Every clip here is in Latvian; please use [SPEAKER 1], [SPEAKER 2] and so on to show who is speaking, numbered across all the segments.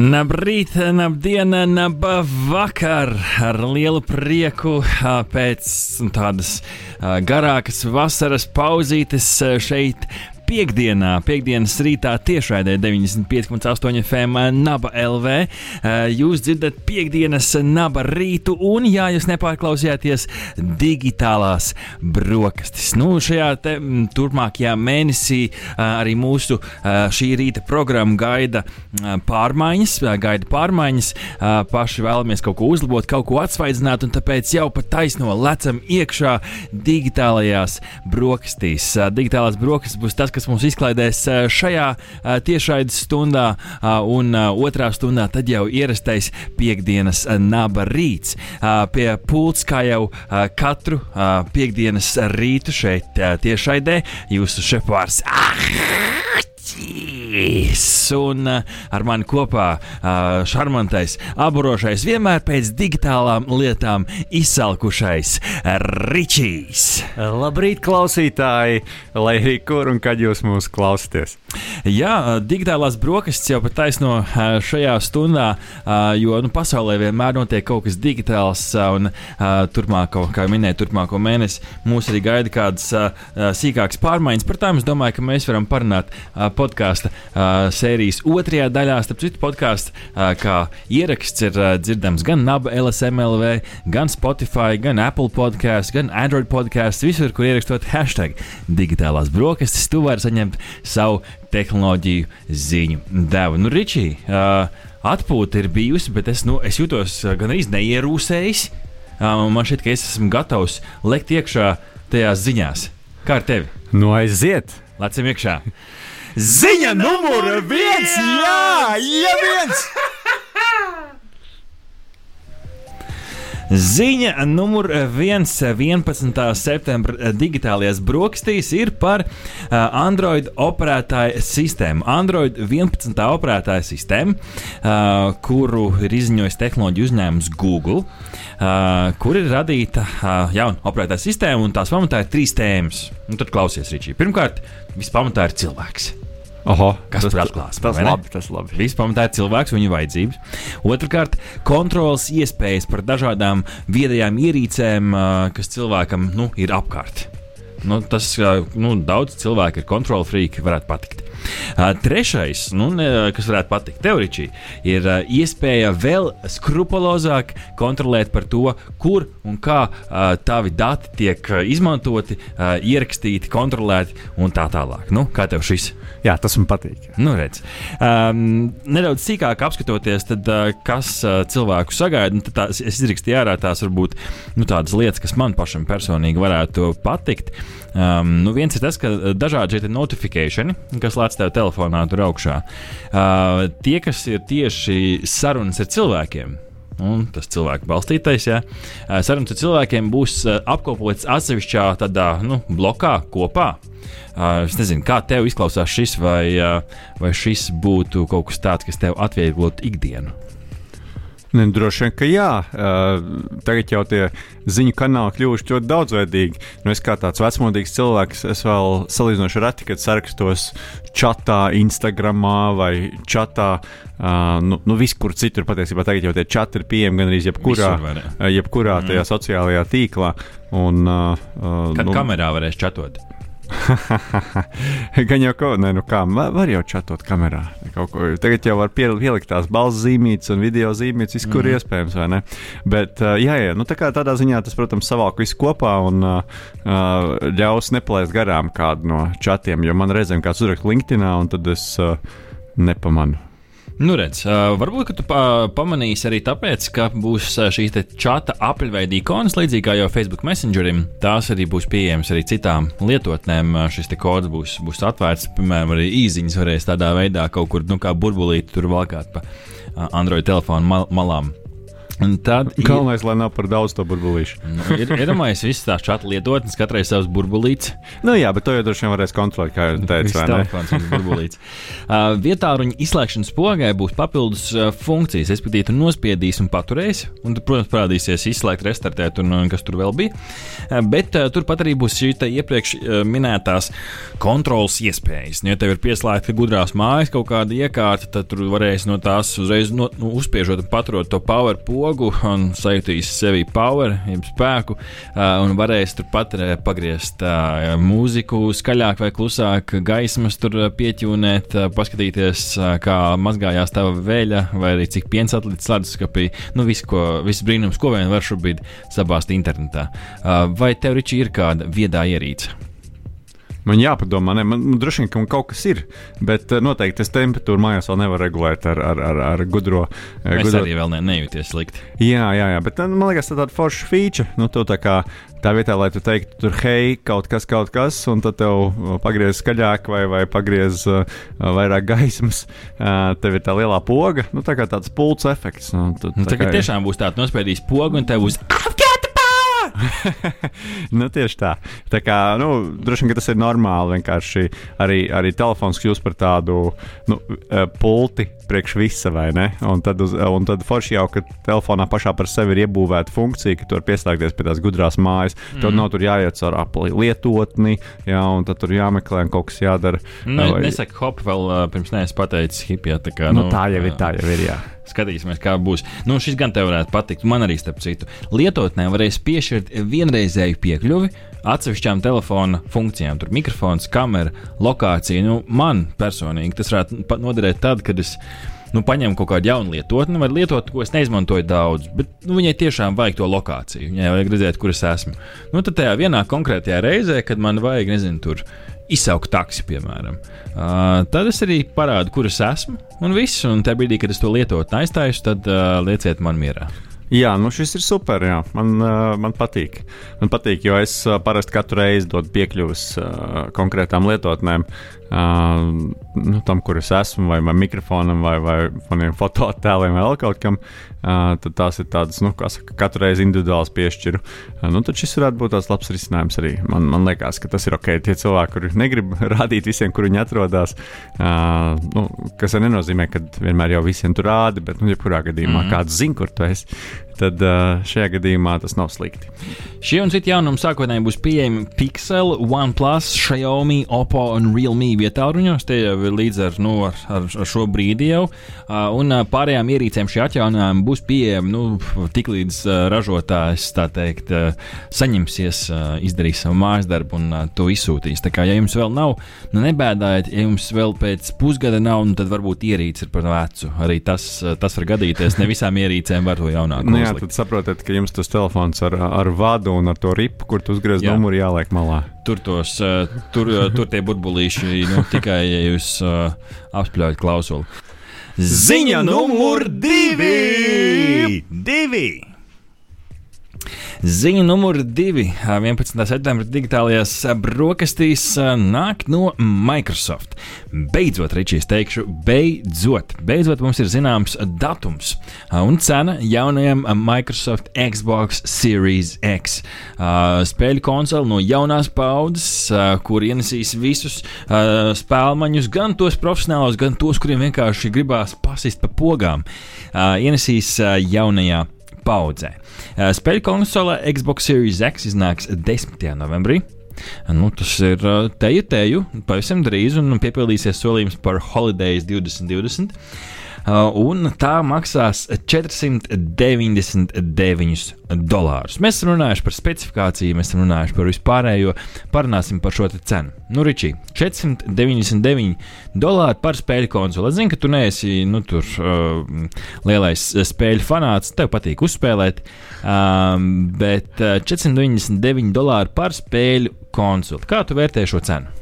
[SPEAKER 1] Labrīt, labdien, laba vakar! Ar lielu prieku pēc tādas garākas vasaras pauzītes šeit. Piektdienā, piekdienas rītā tiešraidē 95,8 FM Naba LV. Ā, Jūs dzirdat piekdienas naba rītu, un, ja jūs nepārklausījāties, digitālās brokastis. Nu, šajā te, turpmākajā mēnesī ā, arī mūsu šī rīta programma gaida pārmaiņas, gaida pārmaiņas. Paši vēlamies kaut ko uzlabot, kaut ko atsvaidzināt, un tāpēc jau pat taisno lecam iekšā digitālajās brokastīs. Digitālās brokastis būs tas, kas mums izklaidēs šajā tiešraides stundā, un otrā stundā tad jau ierastais piekdienas naba rīts. Pie pults kā jau katru piekdienas rītu šeit tiešraidē jūsu šefpārs. Un uh, ar mani kopā uh, šarmantais, apburošais, vienmēr pēc digitālām lietām izsalkušais Ričijs.
[SPEAKER 2] Labrīt, klausītāji! Lai arī kur un kad jūs mūs klausāties.
[SPEAKER 1] Jā, digitālās brokastis jau pat taisno uh, šajā stundā, jo nu, pasaulē vienmēr notiek kaut kas digitāls, un turpmāko, kā jau minēju, turpmāko mēnesi mūs arī gaida kādas sīkākas pārmaiņas. Par tām es domāju, ka mēs varam parunāt podkāstu uh, sērijas otrajā daļā. Starp citu, podkāsts uh, kā ieraksts ir uh, dzirdams gan NAB, LSMLV, gan Spotify, gan Apple podkāsts, gan Android podkāsts. Visur, kur ierakstot hashtag digitālās brokastis, tu vari saņemt savu tehnoloģiju ziņu devu. Nu, Ričī, uh, atpūta ir bijusi, bet es, nu, es jūtos gan arī neierūsējis. Uh, man šķiet, ka es esmu gatavs lekt iekšā tajās ziņās. Kā ar tevi?
[SPEAKER 2] Nu, aiziet!
[SPEAKER 1] Lecam iekšā! Ziņa numur viens! Jā, ja viens! Ziņa numur 1, 11. septembra digitālajās brokastīs ir par Android operētāju sistēmu. Android 11. operētāja sistēma, kuru ir izziņojis tehnoloģiju uzņēmums Google, kur ir radīta jauna operētāja sistēma, un tās pamatā ir trīs tēmas. Un tad klausies, Ričī. Pirmkārt, vispamatā ir cilvēks.
[SPEAKER 2] Oho,
[SPEAKER 1] Kas tur atklās?
[SPEAKER 2] Tas
[SPEAKER 1] ne?
[SPEAKER 2] labi, tas labi.
[SPEAKER 1] Vispār ir cilvēks, viņa vajadzības. Otrakārt, kontrolas iespējas par dažādām viedajām ierīcēm, kas cilvēkam nu, ir apkārt. Nu, tas nu, daudz cilvēku ir kontrola frīki, varētu patikt. Trešais, nu, kas varētu patikt teorētiski, ir iespēja vēl skrupulozāk kontrolēt par to, kur un kā tavi dati tiek izmantoti, ierakstīti, kontrolēti un tā tālāk. Nu, kā tev šis?
[SPEAKER 2] Jā, tas man patīk.
[SPEAKER 1] Nu, redz. um, nedaudz sīkāk apskatoties, tad, kas cilvēku sagaida, nu, tad tās, es izrakstīju ārā tās varbūt nu, tādas lietas, kas man pašam personīgi varētu patikt. Um, nu, viens ir tas, ka dažādi šie notifikācijas, kas lēc tev telefonā tur augšā, uh, tie, kas ir tieši sarunas ar cilvēkiem. Un tas cilvēku balstītais, ja sarunas ar cilvēkiem būs ā, apkopots atsevišķā tādā nu, blokā kopā. Ā, Es nezinu, kā tev izklausās šis, vai, ā, vai šis būtu kaut kas tāds, kas tev atvieglotu ikdienu.
[SPEAKER 2] Ne, droši vien, ka jā. Uh, tagad jau tie ziņu kanāli kļuvuši ļoti daudzveidīgi. Nu, es kā tāds vecmodīgs cilvēks, es vēl salīdzinoši reti, kad sarakstos čatā, Instagramā vai čatā. Uh, nu, nu viskur citur patiesībā tagad jau tie čati ir pieejami gan arī jebkurā, jebkurā tajā sociālajā tīklā. Un, uh, uh,
[SPEAKER 1] Kad
[SPEAKER 2] nu,
[SPEAKER 1] nu, kamerā varēs čatot.
[SPEAKER 2] Gan jau kaut kā, nu kā, var, var jau čatot kamerā. Ko. Tagad jau var pie- pielikt tās balss zīmītes un video zīmītes, viskur mm. iespējams, vai ne? Bet, jā, jā, nu tā kā tādā ziņā tas, protams, savāk visu kopā un uh, ļaus nepalaist garām kādu no čatiem, jo man reizēm kāds uzrakst LinkedIn, un tad es uh, nepamanu.
[SPEAKER 1] Nu, redz, varbūt tu pa, pamanīsi arī tāpēc, ka būs šīs te čata apaļveida ikonas, līdzīgi kā jau Facebook Messengerim. Tās arī būs pieejamas arī citām lietotnēm. Šis kods būs, būs atvērts, piemēram, arī īsiņas varēs tādā veidā kaut kur, nu, kā burbulīti tur valkāt pa Android telefonu mal malām. Un tad ir,
[SPEAKER 2] Galvenais, lai nav par daudz to burbulīšu.
[SPEAKER 1] nu, ir, ir domājis, visas tās čata lietotnes, katrai savs burbulīts.
[SPEAKER 2] Nu, jā, bet to jau droši vien varēs kontrolēt, kā jau teicu.
[SPEAKER 1] Telefons ir burbulīts. Uh, vietā ruņa izslēgšanas pogai būs papildus uh, funkcijas. Respektīvi, tu nospiedīsi un paturēsi, un, tu, protams, parādīsies izslēgt, restartēt, un, un kas tur vēl bija. Uh, bet uh, turpat arī būs šī iepriekš uh, minētās kontrolas iespējas. Nu, Ja tev ir pieslēgta gudrās mājas kaut kāda iekārta, tad tur varēs no tās uzreiz no, nu, uzspiežot un paturot to power pogu un sajutīs sevi power, jeb spēku, un varēs turpat pagriezt mūziku skaļāk vai klusāk, gaismas tur pieķūnēt, paskatīties, kā mazgājās tava vēļa, vai arī cik piens atlicis leduskapī. Nu, viss, ko, viss brīnums, ko vien var šobrīd sabāzt internetā. Vai tev, Riči, ir kāda viedā ierīce?
[SPEAKER 2] Man jāpadomā, ne, man, man droši vien ka man kaut kas ir, bet eh, noteikti es temperatūru mājās vēl nevaru regulēt ar, ar, ar, ar gudro. eh,
[SPEAKER 1] Es
[SPEAKER 2] gudro
[SPEAKER 1] arī vēl ne, nejūties slikti.
[SPEAKER 2] Jā, jā, jā, bet eh, man liekas, tā tāda forša feature. Nu, tu tā kā tā vietā, lai tu teiktu, tur hei, kaut kas, kaut kas, un tad tev uh, pagriez skaļāk vai, vai pagriez uh, vairāk gaismas, uh, tev ir tā lielā poga, nu, tā kā tāds pults efekts. Nu, tu,
[SPEAKER 1] Nu,
[SPEAKER 2] tā
[SPEAKER 1] tagad
[SPEAKER 2] kā-
[SPEAKER 1] tiešām būs tāds nospēdījis pogu, un tev būs
[SPEAKER 2] nu, tieši tā. Tā kā, nu, droši vien tas ir normāli. Vienkārši arī, arī telefons kļūst par tādu nu, eh, pulti priekš visa, vai ne? Un tad, uz, un tad forši jau, ka telefonā pašā par sevi ir iebūvēta funkcija, ka tu vari pieslēgties pie tās gudrās mājas. Mm. Tad nav tur jāiet ar apli lietotni, jā, un tad tur jāmeklē un kaut kas jādara.
[SPEAKER 1] Ne,
[SPEAKER 2] Vai-
[SPEAKER 1] nesaka, hop, vēl uh, pirms neesmu pateicis hipijā. Tā, kā,
[SPEAKER 2] nu, tā jau ir, tā jau ir. Jā.
[SPEAKER 1] Skatīsimies, kā būs. Nu, šis gan tev varētu patikt. Man arī, starp citu, lietotnē varēs piešķirt vienreizēju piekļuvi atsevišķām telefona funkcijām. Tur mikrofons, kamera, lokācija. Nu, man personīgi tas varētu noderēt tad, kad es. Nu, paņem kaut kādu jaunu lietotni, vai lietotni, ko es neizmantoju daudz, bet nu, viņai tiešām vajag to lokāciju. Viņai vajag redzēt, kur es esmu. Nu, tad tajā vienā konkrētajā reizē, kad man vajag, nezinu, tur izsaukt taksi, piemēram. Uh, tad es arī parādu, kur es esmu, un viss. Un tajā brīdī, kad es to lietotni aizstāju, tad uh, lieciet man mierā.
[SPEAKER 2] Jā, nu šis ir super. Jā. Man, uh, man patīk. Man patīk, jo es uh, parasti katru reizi dodu piekļuvis uh, konkrētām lietotnēm. Uh, nu, tam, kur es esmu, vai, vai mikrofonam, vai, vai maniem fototēliem, vai kaut kam. Uh, tad tās ir tādas, nu, saka, katru reizi individuāls piešķiru. Uh, nu, tad šis varētu būt tāds labs risinājums arī. Man, man liekas, ka tas ir ok. Tie cilvēki, kuri negrib rādīt visiem, kur viņi atrodas, uh, nu, kas nenozīmē, ka vienmēr jau visiem tur rādi, bet, nu, jebkurā gadījumā mm -hmm. kāds zina, kur tu esi. Tad šajā gadījumā tas nav slikti.
[SPEAKER 1] Šie un citi jaunumi sākotnēji būs pieejami Pixel, OnePlus, Xiaomi, Oppo un Realme vietā ruņos. Tie jau ir līdz ar, nu, ar, ar, ar šo brīdi jau. Un pārējām ierīcēm šie atjauninājumi būs pieejami nu, tiklīdz ražotājs tā teikt, saņemsies, izdarīs savu mājas darbu un to izsūtīs. Tā kā, ja jums vēl nav, nu nebēdājiet, ja jums vēl pēc pusgada nav, nu, tad varbūt ierīce ir par vecu. Arī tas, tas var gadīties. Ne visām ierīcēm var to jaunāku.
[SPEAKER 2] Nu, jā,
[SPEAKER 1] uzlikt.
[SPEAKER 2] tad saprotat, ka jums tas telefons ar, ar vadu un ar to ripu, kur tu uzgriez
[SPEAKER 1] Jā.
[SPEAKER 2] numuru, jāliek malā.
[SPEAKER 1] Tur, tos, uh, tur, uh, tur tie burbulīši nu, tikai, ja jūs uh, apspļaujat klausuli.
[SPEAKER 3] Ziņa numur divi! divi.
[SPEAKER 1] Ziņa numur divi. ā, 11. septembrī digitālajās brokastīs nāk no Microsoft. Beidzot, Ričijs, teikšu, beidzot, beidzot mums ir zināms datums un cena jaunajam Microsoft Xbox Series X. Spēļu konsoli no jaunās paudzes, kur ienesīs visus spēlmaņus, gan tos profesionālos, gan tos, kuriem vienkārši gribās pasist pa pogām. Ienesīs jaunajā paudzē. Uh, Spēļu konsolē Xbox Series X iznāks 10. novembrī. Nu, tas ir uh, teju, teju, pavisam drīz, un piepildīsies solījums par Holidays 2020. Uh, un tā maksās 499 dolārus. Mēs esam runājuši par specifikāciju, mēs esam runājuši par vispārējo, parunāsim par šo cenu. Nu, Ričī, 499 dolāri par spēļu konsoli. Es zinu, ka tu neesi nu, tur, uh, lielais uh, spēļu fanāts, tev patīk uzspēlēt, um, bet uh, 499 dolāri par spēļu konsoli. Kā tu vērtē šo cenu?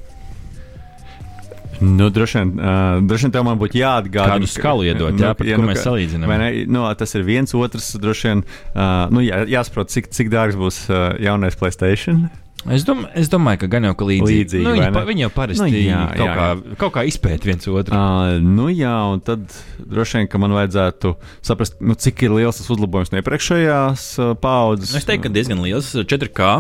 [SPEAKER 2] Nu, droši vien, uh, droši vien tev man būtu jāatgādina.
[SPEAKER 1] Kādu skalu iedot, jā, par ko mēs
[SPEAKER 2] ka-
[SPEAKER 1] salīdzinām?
[SPEAKER 2] Ne, nu, tas ir viens otrs, droši vien. Uh, nu, jā, jāsaprot, cik, cik dārgs būs uh, jaunais Playstation.
[SPEAKER 1] Es, dom, es domāju, ka gan jau ka līdzīgi.
[SPEAKER 2] Līdzīgi,
[SPEAKER 1] nu, viņi, pa, viņi jau parasti
[SPEAKER 2] Nu,
[SPEAKER 1] nu,
[SPEAKER 2] jā,
[SPEAKER 1] jā, kaut,
[SPEAKER 2] jā,
[SPEAKER 1] kā, kaut kā izpēt viens otru.
[SPEAKER 2] Uh, nu jā, un tad droši vien, ka man vajadzētu saprast, nu, cik ir liels tas uzlabojums no iepriekšējās uh, paudzes.
[SPEAKER 1] Es teiktu, ka diezgan liels 4K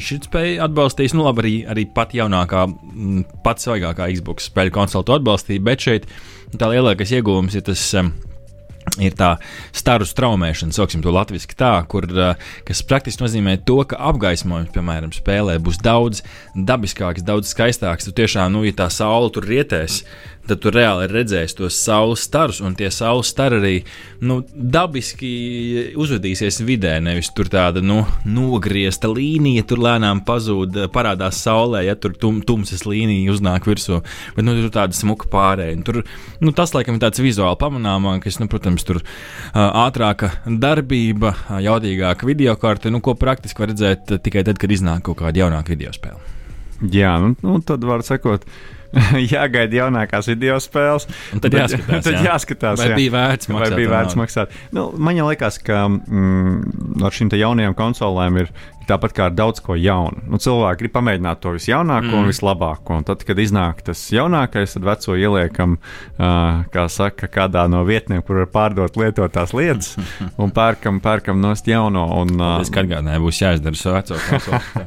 [SPEAKER 1] izšķirtspēja atbalstīs. Nu, labi, arī, arī pat jaunākā, mm, pats svaigākā Xbox spēļu konsole to atbalstīja, bet šeit tā lielākais ieguvums ir tas. Um, Ir tā staru straumēšana, sauksim to latviešu tā, kur, kas praktiski nozīmē to, ka apgaismojums, piemēram, spēlē būs daudz dabiskāks, daudz skaistāks. Tu tiešām, nu, ja tā saule tur rietēs, tad tu reāli redzēsi tos saules starus, un tie saules stari arī nu, dabiski uzvedīsies vidē. Nevis tur tāda nu, nogriezta līnija, tur lēnām pazūd, parādās saulē, ja tur tum, tumsas līnija uznāk virsū. Bet nu, tur tāda smuka pārējai. Tur, nu, tas, laikam, ir tāds vizuāli pamanāmākais, nu, protams, tur uh, ātrāka darbība, uh, jaudīgāka video karte, nu, ko praktiski var redzēt uh, tikai tad, kad iznāk kaut kāda jaunāka video spēle.
[SPEAKER 2] Jā, nu, nu tad var sakot. jāgaida jaunākās video spēles.
[SPEAKER 1] Un tad jāskatās,
[SPEAKER 2] tad
[SPEAKER 1] jā.
[SPEAKER 2] jāskatās
[SPEAKER 1] Vai
[SPEAKER 2] jā.
[SPEAKER 1] bija vērts
[SPEAKER 2] Vai
[SPEAKER 1] maksāt
[SPEAKER 2] bija
[SPEAKER 1] to
[SPEAKER 2] vērts
[SPEAKER 1] naudu?
[SPEAKER 2] maksāt? Nu, man liekas, ka mm, ar šīm jaunajām konsolēm ir tāpat kā ar daudz ko jaunu. Nu, cilvēki grib pamēģināt to visjaunāko mm. un vislabāko. Un tad, kad iznāk tas jaunākais, tad veco ieliekam, uh, kā saka, kādā no vietnēm, kur var pārdot lietotās lietas, un pērkam, pērkam nost jauno. Un, uh,
[SPEAKER 1] Es kā atgādināju, būs jāizdara veco konsoli.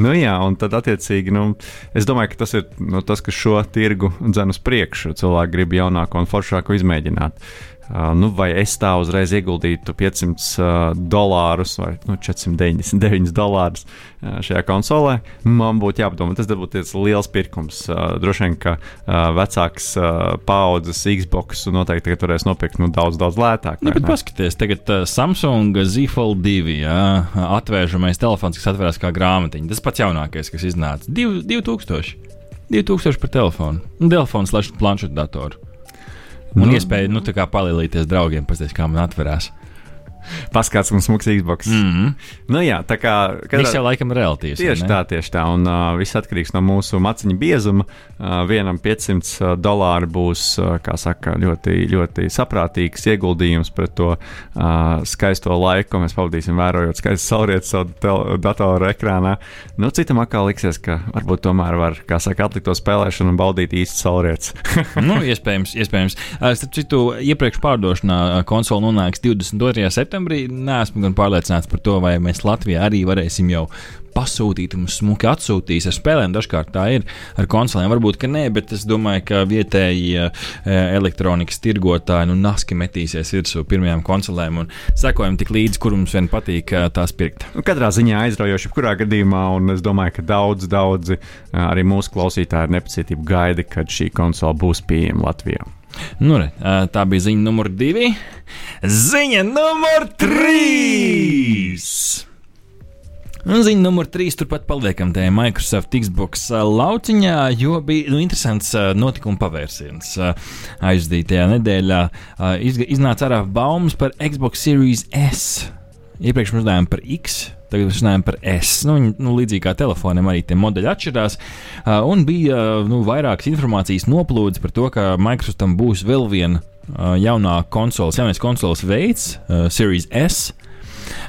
[SPEAKER 2] Nu, jā, un tad, attiecīgi, nu, es domāju, ka tas ir nu, tas, kas šo tirgu dzen uz priekšu. Cilvēki grib jaunāko un foršāko izmēģināt. Uh, nu, vai es tā uzreiz ieguldītu 500 uh, dolārus vai nu, 499 dolārus uh, šajā konsolē? Man būtu jāpadomā, tas būtu liels pirkums. Droši vien, ka vecāks paudzes Xbox noteikti varēs nopirkt nu, daudz, daudz lētāk.
[SPEAKER 1] Nu, bet
[SPEAKER 2] ne?
[SPEAKER 1] paskatieties, tagad Samsung Z Fold 2 jā, atvēršamais telefons, kas atverās kā grāmatiņa. Tas pats jaunākais, kas iznāca. Div, 2000. 2000 par telefonu. Un telefons, lai planšetu datoru. Un
[SPEAKER 2] Nu.
[SPEAKER 1] iespēja, nu, palīdzēties draugiem, pasties, kā man atverās.
[SPEAKER 2] Paskats man smags Xbox. Mm.
[SPEAKER 1] Mm -hmm.
[SPEAKER 2] Nu, jā, tā kā.
[SPEAKER 1] Tas jau laikam ir relatīvs.
[SPEAKER 2] Tieši tā, tieši tā. Un uh, viss atkarīgs no mūsu maciņa biezuma. Uh, vienam 500 dolāri būs uh, kā saka, ļoti, ļoti saprātīgs ieguldījums pret to uh, skaisto laiku, ko mēs pavadīsim vērojot skaistu saulrietu savu datoru ekrānā. Nu, citam atkal liksies, ka varbūt tomēr var, kā saka, atlikt to spēlēšanu un baudīt īsti saulrietas.
[SPEAKER 1] nu, iespējams, iespējams. Uh, Starp citu, iepriekš pārdošanā konsole nonāks 22. septembrī. Nē, esmu gan pārliecināts par to, vai mēs Latvijā arī varēsim jau pasūtīt un smuki atsūtīt ar spēlēm. Dažkārt tā ir ar konsolēm. Varbūt, ka nē, bet es domāju, ka vietēji uh, elektronikas tirgotāji nu naski metīsies virsū pirmajām konsolēm un sekojam tik līdzi, kur mums vien patīk uh, tās pirkt.
[SPEAKER 2] Nu, katrā ziņā aizraujoši, jebkurā gadījumā, un es domāju, ka daudz, daudzi ā, arī mūsu klausītāji ar nepacietību gaida, kad šī konsole būs pieejama Latvijā.
[SPEAKER 1] Nu, re, tā bija ziņa numur divi. Ziņa numur trīs! Un ziņa numur trīs turpat paliekam tajā Microsoft Xbox lauciņā, jo bija nu, interesants notikuma pavērsiens aizdītajā nedēļā. Iznāca ārā baumas par Xbox Series S. Iepriekš mēs runājām par X, tagad mēs runājam par S. Nu, viņi, nu, līdzīgi kā telefoniem, arī tie modeļi atšķirās. Uh, un bija uh, nu, vairākas informācijas noplūdes par to, ka Microsoftam būs vēl viena uh, jaunā konsoles, jaunais konsoles veids, uh, Series S.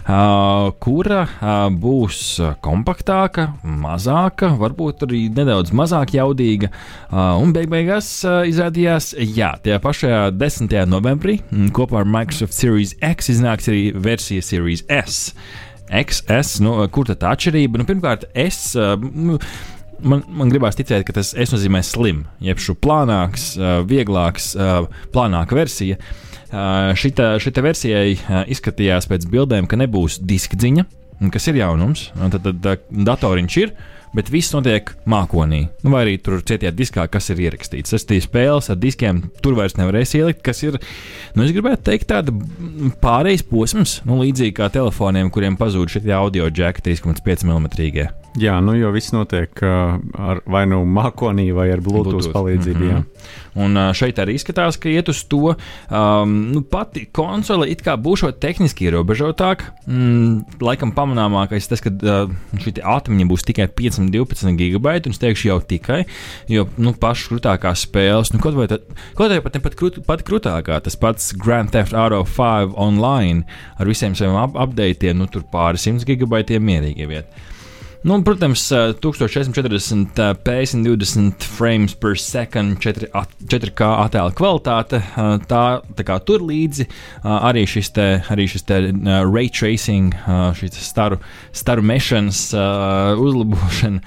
[SPEAKER 1] Uh, kura uh, būs kompaktāka, mazāka, varbūt arī nedaudz mazāk jaudīga. Uh, un beig beigās izrādījās, jā, tajā pašā 10. novembrī mm, kopā ar Microsoft Series X iznāks arī versija Series S. XS, nu, kur tad tā atšķirība? Nu, pirmkārt, S. Uh, nu, Man, man gribās ticēt, ka tas es nozīmē slim, jeb šo plānāks, uh, vieglāks, uh, plānāka versija. Šita, šita versijai izskatījās pēc bildēm, ka nebūs diskdziņa, kas ir jaunums. Un Tad, tad datoriņš ir, bet viss notiek mākonī. Nu, vai arī tur cietajā diskā, kas ir ierakstīts. Tas tie spēles ar diskiem tur vairs nevarēs ielikt, kas ir, nu, es gribētu teikt, tāda pārejas posms, nu, līdzīgi kā telefoniem, kuriem pazūd šie audio jack 3,5 mm.
[SPEAKER 2] Jā, nu jau viss notiek uh, ar vai nu mākonī, vai ar Bluetooth,
[SPEAKER 1] Bluetooth.
[SPEAKER 2] Palīdzību. Mm
[SPEAKER 1] Mhm.
[SPEAKER 2] -hmm.
[SPEAKER 1] Un ā, šeit arī izskatās, ka iet uz to. Um, nu, pati konsole it kā būs tehniski ierobežotāka. Mm, laikam pamanāmākais tas, ka uh, šī atmiņa būs tikai 512 gigabaiti, un es teikšu jau tikai, jo nu, pašas krūtākās spēles, nu, kaut vai, tad, kaut vai pat pat krūt, pati krūtākā, tas pats Grand Theft Auto 5 online ar visiem saviem ap updatiem, nu, tur pāris simts gigabaitiem mierīgi vietā. Nu, protams, uh, 1440 uh, p120 frames per second, 4, 4K attēla kvalitāte. Tā, tā kā tur līdzi arī šis te, arī šis te ray tracing, šis staru, staru mešanas uzlabošana.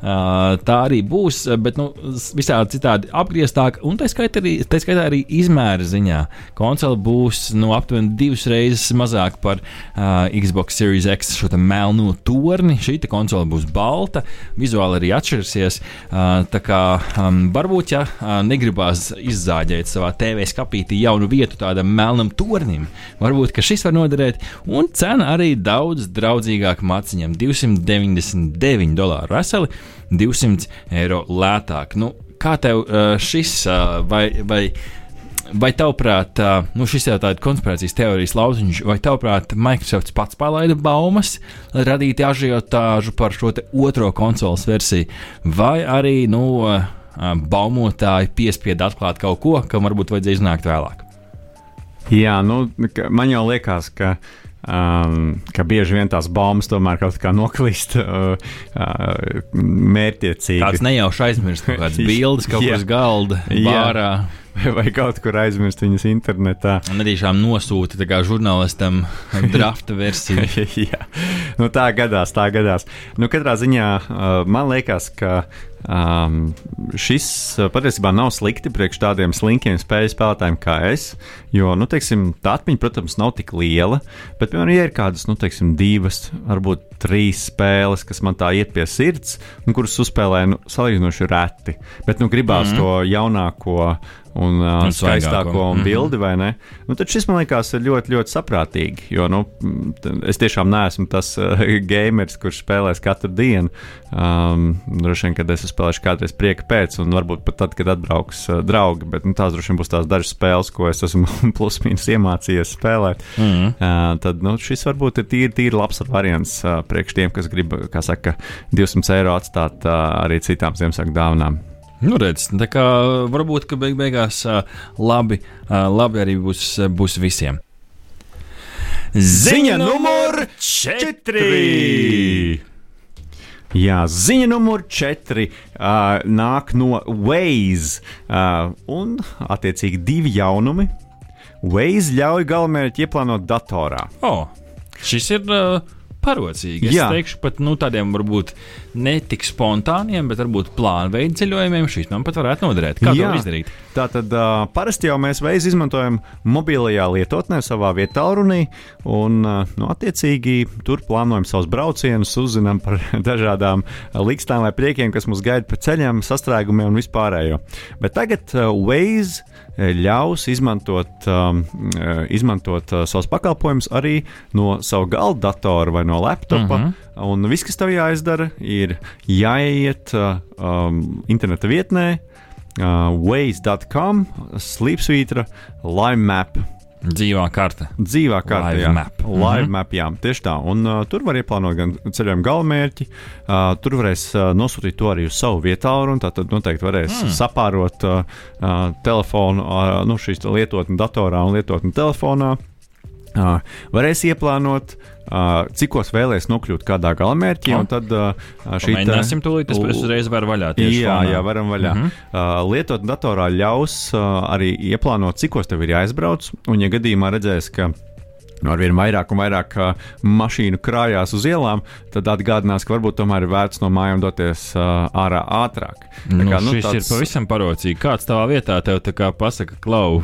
[SPEAKER 1] Tā arī būs, bet nu, visādi citādi apgrieztāk, un tā skaitā arī, tā skaitā arī izmēra ziņā. Konsole būs nu, aptuveni divas reizes mazāka par uh, Xbox Series X šo melno torni. Šī konsole būs balta, vizuāli arī atšķirsies. Uh, tā kā um, varbūt, ja uh, negribās izzāģēt savā TV skapītī jaunu vietu tādam melnam tornim, varbūt šis var noderēt, un cena arī daudz draudzīgāka maciņam - 299 dolāru veseli. 200 eiro lētāk. Nu, kā tev uh, šis uh, vai, vai, vai tavuprāt, uh, nu šis jau tāds konspirācijas teorijas lauciņš, vai tavuprāt, Microsoft pats palaida baumas, lai radītu ažiotāžu par šo otro konsoles versiju, vai arī, nu, baumotāji piespieda atklāt kaut ko, kam varbūt vajadzēja iznākt vēlāk?
[SPEAKER 2] Jā, nu, man jau liekas, ka Um, ka bieži vien tās baumas tomēr kaut kā noklīst uh, uh, mērķiecīgi.
[SPEAKER 1] Tāds nejauši aizmirst kaut kādas bildes, kaut kas galda, bārā.
[SPEAKER 2] Vai, kaut kur aizmirst viņas internetā.
[SPEAKER 1] Un arī šām nosūta kā žurnālistam drafta versiju.
[SPEAKER 2] Jā, nu, tā gadās, tā gadās. Nu, katrā ziņā uh, man liekas, ka Um, šis uh, patiesībā nav slikti priekš tādiem slinkiem spēļu spēlētājiem kā es. Jo, nu, teiksim, tā atmiņa, protams, nav tik liela. Bet, piemēram, ja ir kādas, nu, teiksim, divas, varbūt trīs spēles, kas man tā iet pie sirds, un kuras uzspēlēju nu, salīdzinoši reti. Bet, nu, gribās mm -hmm. to jaunāko un, uh, skaistāko un mhm. bildi, vai ne? Nu, tad šis man liekas ļoti, ļoti saprātīgi. Jo nu, es tiešām neesmu tas uh, gameris, kurš spēlēs katru dienu. Um, droši vien, kad es spēlēšu kādreiz prieka pēc, un varbūt pat tad, kad atbrauks uh, draugi. Bet nu, tās droši vien būs tās dažas spēles, ko es esmu plus-minus iemācījies spēlēt. Mm -hmm. uh, tad nu, šis varbūt ir tīri, tīri labs variants uh, priekš tiem, kas grib, kā saka, 200 eiro atstāt uh, arī citām Ziemassvētku dāvanām.
[SPEAKER 1] Nu, redz, tā kā varbūt, ka beig beigās labi, labi arī būs, būs visiem.
[SPEAKER 3] Ziņa numur 4!
[SPEAKER 2] Jā, ziņa numur 4 uh, nāk no Waze. Uh, un, attiecīgi, divi jaunumi. Waze ļauj galamērķi ieplānot datorā.
[SPEAKER 1] Oh, šis ir uh, parocīgi. Es Jā. teikšu, pat nu, tādiem varbūt ne tik spontāniem, bet varbūt plānveida ceļojumiem šīs man pat varētu noderēt. Kā Jā. to izdarīt?
[SPEAKER 2] Tātad uh, parasti jau mēs veids izmantojam mobilajā lietotnē savā vietā runī, un uh, nu, attiecīgi tur plānojam savus braucienus, uzzinām par dažādām likstām vai priekiem, kas mūs gaida pa ceļam, sastrēgumiem un vispārējo. Bet tagad uh, Waze ļaus izmantot, um, izmantot uh, savus pakalpojumus arī no sava galda datora vai no laptopa. Uh mhm. -huh. Un viss, kas tev jāizdara, ir jāiet uh, um, interneta vietnē, uh, waze.com, slīpsvītra, lime map
[SPEAKER 1] Dzīvā karte.
[SPEAKER 2] Dzīvā karte,
[SPEAKER 1] Live
[SPEAKER 2] jā.
[SPEAKER 1] Map.
[SPEAKER 2] Live mm -hmm. map, jā, tieši tā. Un uh, tur var ieplānot gan ceļojumu galamērķi, uh, tur varēs uh, nosūtīt to arī uz savu vietu, un tā tad noteikti varēs mm. sapārot uh, uh, telefonu, uh, nu, šīs lietotni datorā un lietotni telefonā. Uh, varēs ieplānot uh, Uh, cikos vēlēs nokļūt kādā galamērķī. Oh. Tad uh,
[SPEAKER 1] šī Mēģināsim tūlīt, tas pēc uzreiz var vaļā. Jā,
[SPEAKER 2] fonā. jā, varam vaļā. Mm -hmm. uh, lietot datorā ļaus uh, arī ieplānot, cikos tev ir jāizbrauc. Un, ja gadījumā redzēs, ka nu, ar vien vairāk un vairāk uh, mašīnu krājās uz ielām, tad atgādinās, ka varbūt tomēr ir vērts no mājām doties uh, ārā ātrāk.
[SPEAKER 1] Tā nu, kā, nu, šis tāds... ir pavisam parocīgi. Kāds tavā vietā tev pasaka, klau,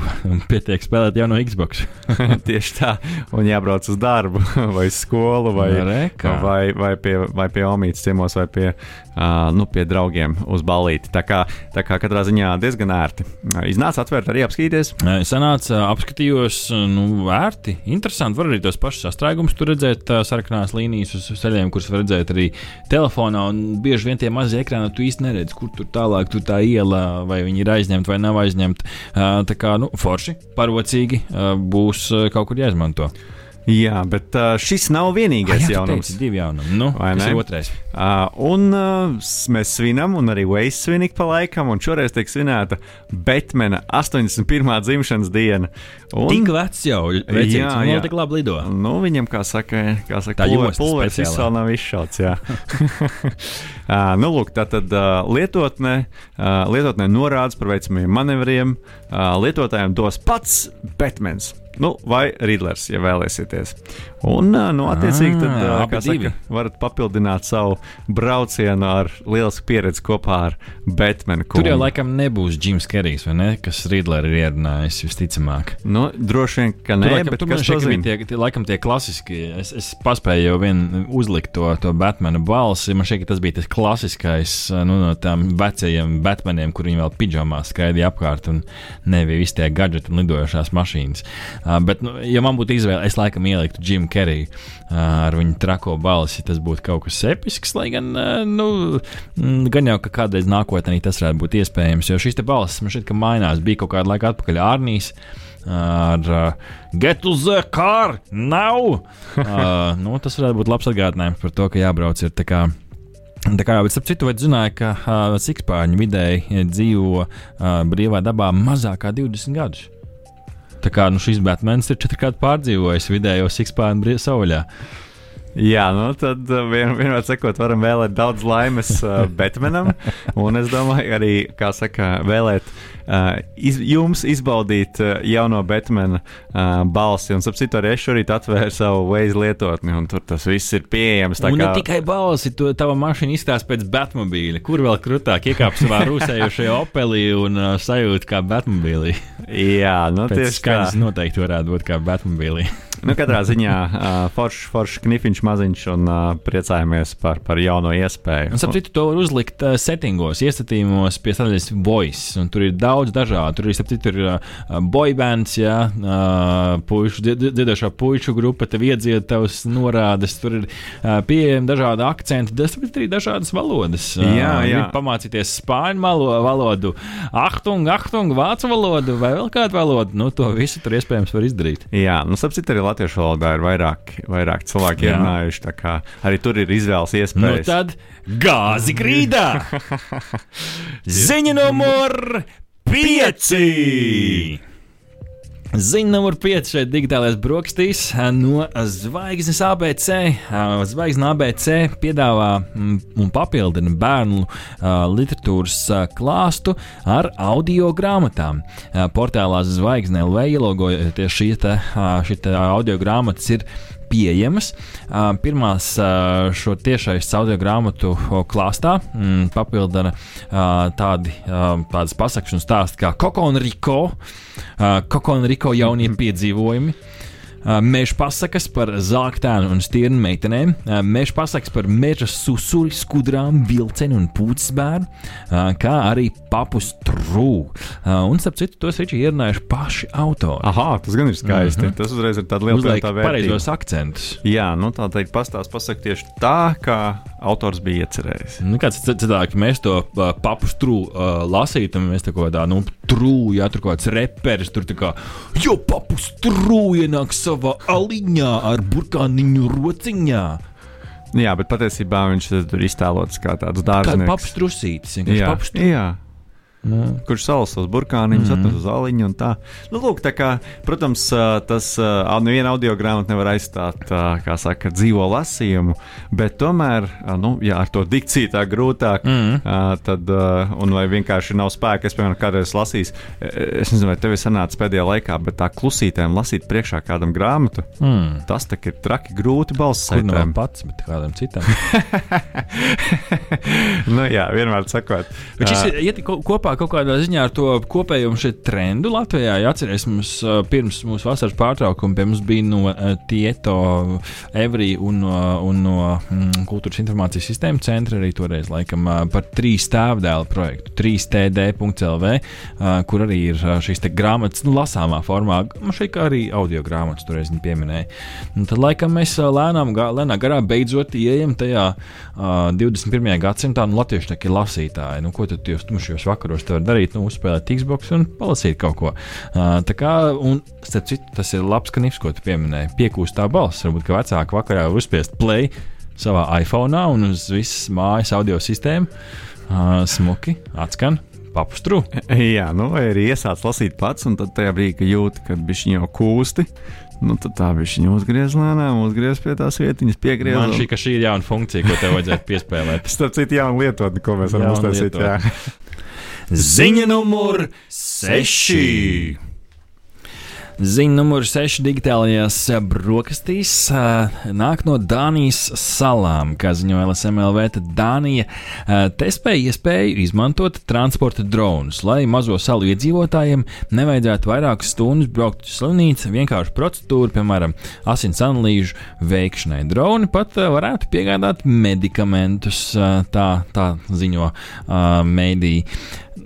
[SPEAKER 1] pietiek spēlēt jau no Xbox?
[SPEAKER 2] Tieši tā, un jābrauc uz darbu, vai skolu, vai,
[SPEAKER 1] Reka.
[SPEAKER 2] vai, vai pie, vai pie omītas ciemos, vai pie, nu, pie draugiem uz balīti. Tā kā, tā kā katrā ziņā diezgan ērti. Iznāca atvērt arī apskatīties.
[SPEAKER 1] Sanāca, apskatījos, nu, ērti, interesanti. Var arī tos pašus sastrēgumus tur redzēt, sarkanās līnijas uz ceļiem, kuras var redzēt arī telefonā. Un bieži vien tie mazie ekrāni tu īsti neredz, kur tur tālāk tur tā iela, vai viņi ir aizņemti vai nav aizņemti. Tā kā nu, forši, parocīgi būs kaut kur jāizmanto.
[SPEAKER 2] Jā, bet uh, šis nav vienīgais
[SPEAKER 1] ah, jā,
[SPEAKER 2] jaunums.
[SPEAKER 1] Teici, divi jaunumi. Nu, tas ir otrais.
[SPEAKER 2] Uh, un uh, mēs svinam, un arī Veis svinīgi pa laikam, un šoreiz tiek svinēta Batmana 81. dzimšanas diena. Un,
[SPEAKER 1] Tik vecs jau, vecīgs,
[SPEAKER 2] Jā, jā.
[SPEAKER 1] tik labi lido.
[SPEAKER 2] Nu, viņam, kā saka, kā saka
[SPEAKER 1] Tā
[SPEAKER 2] pulver- pulveris
[SPEAKER 1] speciālā.
[SPEAKER 2] vēl nav izšauts. jā. Ā, nu, lūk, tā tad uh, lietotnē, uh, lietotnē norādes par veicamiem manevriem uh, lietotājiem dos pats Batmans. Nu, vai Rīdlers, ja vēlēsieties. Un, nu, attiecīgi, tad,
[SPEAKER 1] Ah,
[SPEAKER 2] kā saka, varat papildināt savu braucienu ar lielisku pieredzi kopā ar Batmanu.
[SPEAKER 1] Tur jau laikam nebūs Jims Kerijs, vai ne? Kas Rīdlers ir ierunājis visticamāk.
[SPEAKER 2] Nu, droši vien, ka
[SPEAKER 1] Tur
[SPEAKER 2] nē,
[SPEAKER 1] laikam,
[SPEAKER 2] bet
[SPEAKER 1] tur man ka bija tie, tie, laikam tie klasiski. Es, es paspēju jau vien uzlikt to, to Batmana balsi. Man šķiet, ka tas bija tas klasiskais nu, no tām vecajiem Batmaniem, kur viņi vēl pidžamā skraidīja apkārt un nebija visi tie gadgeti un lidojošās mašīnas. Uh, bet, nu, ja man būtu izvēle, es laikam ieliktu Jimu Keriju uh, ar viņu trako balsi. Tas būtu kaut kas episks, lai gan, uh, nu, mm, gan jau ka kādreiz nākotnē tas varētu būt iespējams. Jo te balss man šķiet, ka mainās. Bija kaut kāda laika atpakaļ Ārnijas ar uh, Get to the car now! uh, nu, tas varētu būt labs atgādinājums par to, ka jābrauc ir tā kā. Tā kā jau es citu veidu zināju, ka uh, sikspārņi vidēji dzīvo uh, brīvā dabā mazāk kā 20 gadus. Tā kā nu, šis Batmans ir četrkārt pārdzīvojis vidējo sikspārņu savvaļā.
[SPEAKER 2] Jā, nu tad uh, vien, vienmēr sakot, varam vēlēt daudz laimes uh, Batmanam. Un es domāju, arī, kā saka, vēlēt uh, iz, jums izbaudīt uh, jauno Batmana uh, balsi. Un, sapcīt, arī es šorīt atvēru savu Waze lietotni, un tur tas viss ir pieejams. tā
[SPEAKER 1] Un
[SPEAKER 2] kā-
[SPEAKER 1] ne tikai balsi, to tava mašīna izstāsta pēc Batmobīļa. Kur vēl krūtāk iekāp savā rūsējošajā opelī un uh, sajūt kā Batmobīlī?
[SPEAKER 2] Jā, nu tieši tā.
[SPEAKER 1] skaņas noteikti varētu būt kā Batmobīlī.
[SPEAKER 2] Nu, katrā ziņā uh, foršs forš knifiņš maziņš un uh, priecājamies par, par jauno iespēju.
[SPEAKER 1] Un, sapratu, to var uzlikt uh, settingos, iestatījumos pie sadaļas voice. Un tur ir daudz dažādu. Tur ir, sapratu, ir uh, boybands, jā, uh, puišu, dzied- dziedošā puišu grupa, tev iedzied tavas norādes. Tur ir uh, pieejami dažādi akcenti, ir arī dažādas valodas. Uh,
[SPEAKER 2] Jā, jā.
[SPEAKER 1] Pamācīties spāņu valodu, ahtung, ahtung, vācu valodu vai vēl kādu valodu. Nu, to visu tur iespējams var izdarīt.
[SPEAKER 2] Jā, nu, sapcīt, arī latviešu valodā ir vairāk, vairāk cilvēki
[SPEAKER 1] Jā.
[SPEAKER 2] ierunājuši. Arī tur ir izvēles
[SPEAKER 1] Nu,
[SPEAKER 2] iespējas.
[SPEAKER 1] tad gāzi grīdā! Ziņa numur 5! Ziņa numur 5 šeit digitālais brokastīs no zvaigznes ABC. Zvaigznes ABC piedāvā mm, un papildina bērnu ā, literatūras klāstu ar audio grāmatām. Portālā Zvaigzne LV ielogojoties šī te, šī te audio grāmatas ir pieejamas. Pirmās šo tiešais audio grāmatu klāstā mm, papildina tādi, tādas pasakšanu stāsti kā Kokonriko, Kokonriko jaunie piedzīvojumi. Uh, Meža pasakas par zeltainu un stirnu meitenēm, uh, meža pasakas par meža susuri, skudrām, vilceni un pūces bērnu, uh, kā arī papus trūku. Un, starp citu, tos ir ierunājuši paši autori.
[SPEAKER 2] Aha, tas gan ir skaisti. Mm -hmm. Tas uzreiz ir tāds liels
[SPEAKER 1] Uzliek
[SPEAKER 2] tā vērtība.
[SPEAKER 1] pareizos akcentus.
[SPEAKER 2] Jā, nu tā teikt, pastāst pasaka tieši tā, kā autors bija iecerējis.
[SPEAKER 1] Nu, kāds cilvēks, mēs to papu strūku uh, lasītu, un mēs tā kā tā, nu, trūku, ja tur kāds reperis, tur tā kā, jo papu strūku ienāk savā aliņā ar burkāniņu rociņā.
[SPEAKER 2] Jā, bet patiesībā viņš tur iztēlots kā tāds
[SPEAKER 1] Kā
[SPEAKER 2] dārznieks.
[SPEAKER 1] strūsītis, vienkārši
[SPEAKER 2] Jā,
[SPEAKER 1] papu strūku.
[SPEAKER 2] Jā.
[SPEAKER 1] Nu,
[SPEAKER 2] Kurš salas tos burkāniņus, mm. -hmm. atnes uz aliņu un tā. Nu, lūk, tā kā, protams, tas neviena audio grāmata nevar aizstāt, kā saka, dzīvo lasījumu, bet tomēr, nu, jā, ar to dikciju tā grūtāk,
[SPEAKER 1] Mhm.
[SPEAKER 2] ā, tad, un vai vienkārši nav spēka, es, piemēram, kādreiz lasīju, es nezinu, vai tev ir sanācis pēdējā laikā, bet tā klusītēm lasīt priekšā kādam grāmatu,
[SPEAKER 1] mm.
[SPEAKER 2] tas tā ir traki grūti balss
[SPEAKER 1] nu vēl
[SPEAKER 2] saitēm.
[SPEAKER 1] pats, bet kādam citam.
[SPEAKER 2] nu, jā, vienmēr sakot.
[SPEAKER 1] Bet šis ir iet ko- kopā kaut kādā ziņā ar to kopējo šeit trendu Latvijā. Ja atcerieties, mums uh, pirms mūsu vasaras pārtraukuma pie mums bija no uh, Tieto, Evri un no, un no mm, Kultūras informācijas sistēmu centra arī toreiz laikam par trīs tēvdēlu projektu, 3td.lv, uh, kur arī ir šīs grāmatas, nu, lasāmā formā. Man šeit arī audio grāmatas toreiz viņi pieminēja. Un tad laikam mēs lēnām, gā, lēnām garā beidzot ieejam tajā uh, 21. gadsimtā, nu, latvieši ir lasītāji. Nu, ko tad jūs tumšajos vakaros protams, to var darīt, nu, uzspēlēt Xbox un palasīt kaut ko. Uh, tā kā, un starp citu, tas ir labs kanīps, ko tu pieminēji. Piekūst tā balss, varbūt, ka vecāki vakarā uzspiest play savā iPhone un uz visas mājas audio sistēmu. Uh, smuki, atskan, papustru.
[SPEAKER 2] Jā, nu, vai arī iesāc lasīt pats, un tad tajā brīdī, kad jūti, ka viņš jau kūsti. Nu, tad tā bija viņa uzgriezta lēnām, uzgriezta pie tās vietiņas, piegriezta.
[SPEAKER 1] Man šī, šī ir jauna funkcija, ko tev vajadzētu piespēlēt.
[SPEAKER 2] Starp citu, jaunu lietotni, ko mēs varam uztaisīt.
[SPEAKER 3] Ziņa numur 6.
[SPEAKER 1] Ziņa numur 6 digitālajās brokastīs nāk no Dānijas salām. Kā ziņoja LSMLV, Dānija testēja iespēju izmantot transporta dronus, lai mazo salu iedzīvotājiem nevajadzētu vairākas stundas braukt uz slimnīcu, vienkārši procedūru, piemēram, asins analīžu veikšanai. Droni pat varētu piegādāt medikamentus, tā, tā ziņo mēdī.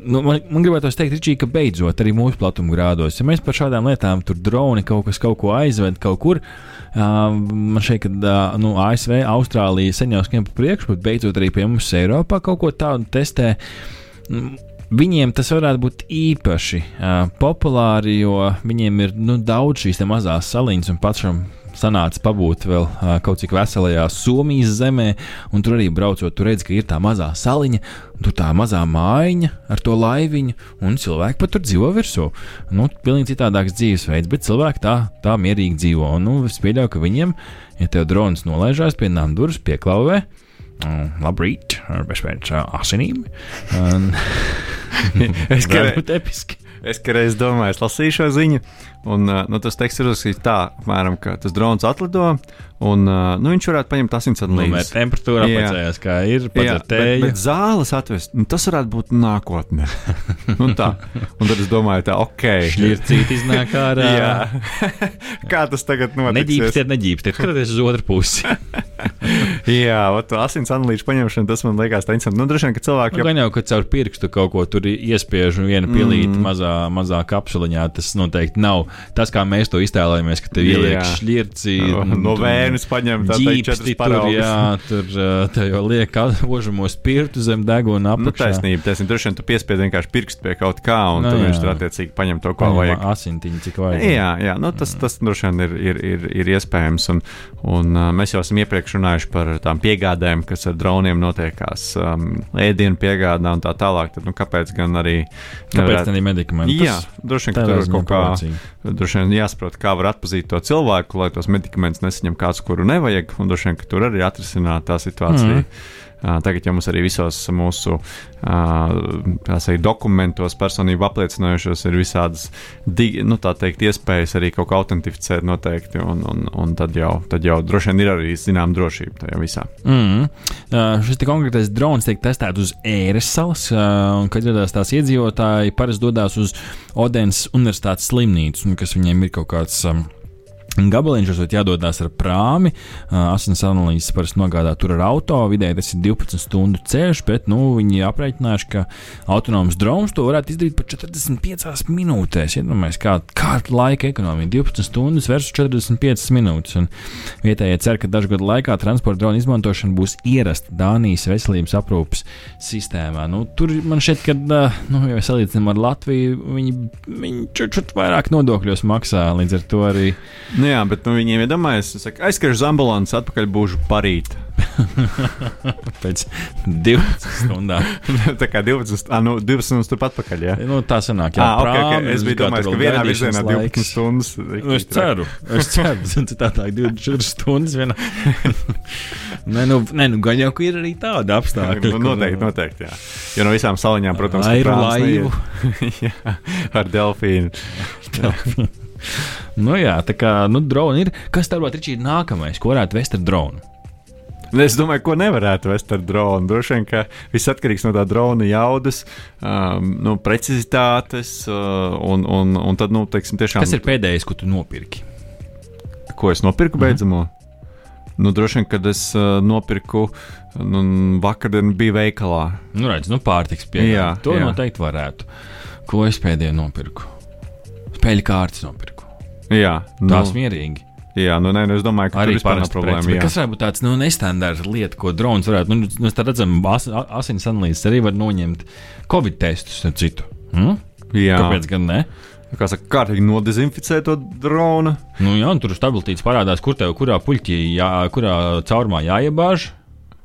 [SPEAKER 1] Nu, man, man gribētu teikt, Ričī, ka beidzot arī mūsu platuma grādos, ja mēs par šādām lietām tur droni kaut kas kaut ko aizved kaut kur. Uh, man šeit, ka uh, nu, ASV, Austrālija sen jau skrien pa priekšu, bet beidzot arī pie mums Eiropā kaut ko tādu testē. Viņiem tas varētu būt īpaši uh, populāri, jo viņiem ir nu, daudz šīs mazās saliņas un pašam sanāca pabūt vēl kaut cik veselajā Somijas zemē, un tur arī braucot, tur redz, ka ir tā mazā saliņa, tur tā mazā mājiņa ar to laiviņu, un cilvēki pat tur dzīvo virsū. Nu, pilnīgi citādāks dzīvesveids, bet cilvēki tā, tā mierīgi dzīvo. Un, nu, es pieļauju, ka viņiem, ja tev drons nolaižās pie nām durvis, pieklauvē, um, labrīt, ar bezpēc asinīm. Un,
[SPEAKER 2] es
[SPEAKER 1] gribēju būt episki.
[SPEAKER 2] Es kādreiz domāju, es lasīju šo ziņu, un nu, tas teksts ir uzrakstīts tā, apmēram, ka tas drons atlido, Un, uh, nu, viņš varētu paņemt asinsvadu līdzi.
[SPEAKER 1] Temperatūra apacējās, kā ir. Jā, bet,
[SPEAKER 2] bet zāles atvest, nu, tas varētu būt nākotnē. nu, tā. Un tad es domāju, tā, ok.
[SPEAKER 1] Šķircīt iznāk ārā.
[SPEAKER 2] jā. kā tas tagad notiks?
[SPEAKER 1] Neģīpstiet, neģīpstiet, skaties uz otru pusi.
[SPEAKER 2] jā, ot, asins analīžu paņemšana, tas man liekas tā interesanti. Nu, droši vien, ka cilvēki
[SPEAKER 1] nu, jau... Gan jau, ka caur pirkstu kaut ko tur iespiež un viena pilīta mm. mazā, mazā kapsuliņā, tas noteikti nav tas, kā mēs to iztēlojamies, ka tev ieliek šķirci.
[SPEAKER 2] No, no vēja mēnesis paņem četras paraugus.
[SPEAKER 1] Jā, tur te jau liek ožamo spirtu zem deguna apakšā.
[SPEAKER 2] Nu, taisnība, taisnība. Droši vien tu piespied vienkārši pirkstu pie kaut kā, un no, nu, tad viņš tur attiecīgi paņem to, ko paņem vajag.
[SPEAKER 1] Asintiņu, cik vajag.
[SPEAKER 2] Jā, jā nu, tas, tas droši vien ir, ir, ir, ir iespējams. Un, un mēs jau esam iepriekš runājuši par tām piegādēm, kas ar droniem notiekās, um, ēdienu piegādā un tā tālāk. Tad, nu, kāpēc gan arī?
[SPEAKER 1] Kāpēc arī medikamenti?
[SPEAKER 2] Jā, droši vien, ka tur ir kaut kā, droši vien jāsaprot, kā var atpazīt to cilvēku, lai tos medikamentus nesaņem kāds, kuru nevajag, un droši vien, ka tur arī atrisināt tā situācija. Mm. Tagad jau mums arī visos mūsu uh, dokumentos, personību apliecinošos, ir visādas nu, teikt, iespējas arī kaut ko autentificēt noteikti, un, un, un tad, jau, tad jau droši vien ir arī zinām drošība tajā visā.
[SPEAKER 1] Mm. Uh, šis konkrētais drons tiek testēts uz ēras salas, uh, un kad ieradās tās iedzīvotāji, parasti dodas uz Odenas Universitātes slimnīcu, kas viņiem ir kaut kāds. Um, Gabaliņš esot jādodas ar prāmi. Asins analīzes parasti nogādā tur ar auto. Vidēji tas ir 12 stundu ceļš, bet nu, viņi aprēķinājuši, ka autonoms drons to varētu izdarīt pat 45 minūtēs. Iedomājieties, kā, kāda laika ekonomija - 12 stundas versus 45 minūtes. Un vietējie cer, ka dažu gadu laikā transporta drona izmantošana būs ierasta Dānijas veselības aprūpes sistēmā. Nu, tur man šķiet, ka, nu, ja salīdzinām ar Latviju, viņi, viņi čut vairāk nodokļos maksā līdz ar to arī.
[SPEAKER 2] Nu jā, bet nu, viņiem iedomājas, ka aizskaršu uz ambulances, atpakaļ būšu parīt.
[SPEAKER 1] Pēc 12 stundām.
[SPEAKER 2] tā kā 12, ah, nu, 12 stundas turpat pakaļ. Ja?
[SPEAKER 1] Nu, tā sanāk, jā,
[SPEAKER 2] ah, okay, okay. Es biju domājis, ka vienā virzienā 12 stundas.
[SPEAKER 1] Nu, es ceru, es ceru, tā tā 24 stundas vienā. nē, nu, nē, nu, gan jau, ka ir arī tāda apstākļa.
[SPEAKER 2] nu, noteikti, noteikti, jā. Jo no visām saliņām, protams,
[SPEAKER 1] ir laivu.
[SPEAKER 2] jā, ar delfīnu.
[SPEAKER 1] Nu, jā, tā kā nu, droni ir. Kas tev ir nākamais, ko varētu vest ar dronu?
[SPEAKER 2] Es domāju, ko nevarētu vest ar dronu. Droši vien, ka viss atkarīgs no tā drona jaudas, um, no precizitātes. Uh, un, un, un tad, nu, teiksim, tiešām.
[SPEAKER 1] Kas ir pēdējais, ko tu nopirki?
[SPEAKER 2] Ko es nopirku beidzamo? Mm -hmm. Nu, droši vien, kad es uh, nopirku, nu, vakardien bija veikalā.
[SPEAKER 1] Nu, redz, nu, pārtiks pieejams. To jā. noteikti varētu. Ko es pēdējo nopirku? Spēļu kārtas nopirku.
[SPEAKER 2] Jā,
[SPEAKER 1] nu, tās mierīgi.
[SPEAKER 2] Jā, nu, nē, nu, es domāju, ka
[SPEAKER 1] Arī
[SPEAKER 2] vispār nav problēma.
[SPEAKER 1] preci. Kas varētu būt tāds nu, nestandarts lieta, ko drons varētu? Nu, mēs tā redzam, as, asins analīzes arī var noņemt Covid testus un citu. Hmm?
[SPEAKER 2] Jā,
[SPEAKER 1] Kāpēc gan ne?
[SPEAKER 2] kā saka, kārtīgi nodezinficēt to dronu.
[SPEAKER 1] Nu, jā, tur stabilitātes parādās, kur tev kurā puļķī, jā, kurā caurumā jāiebāž.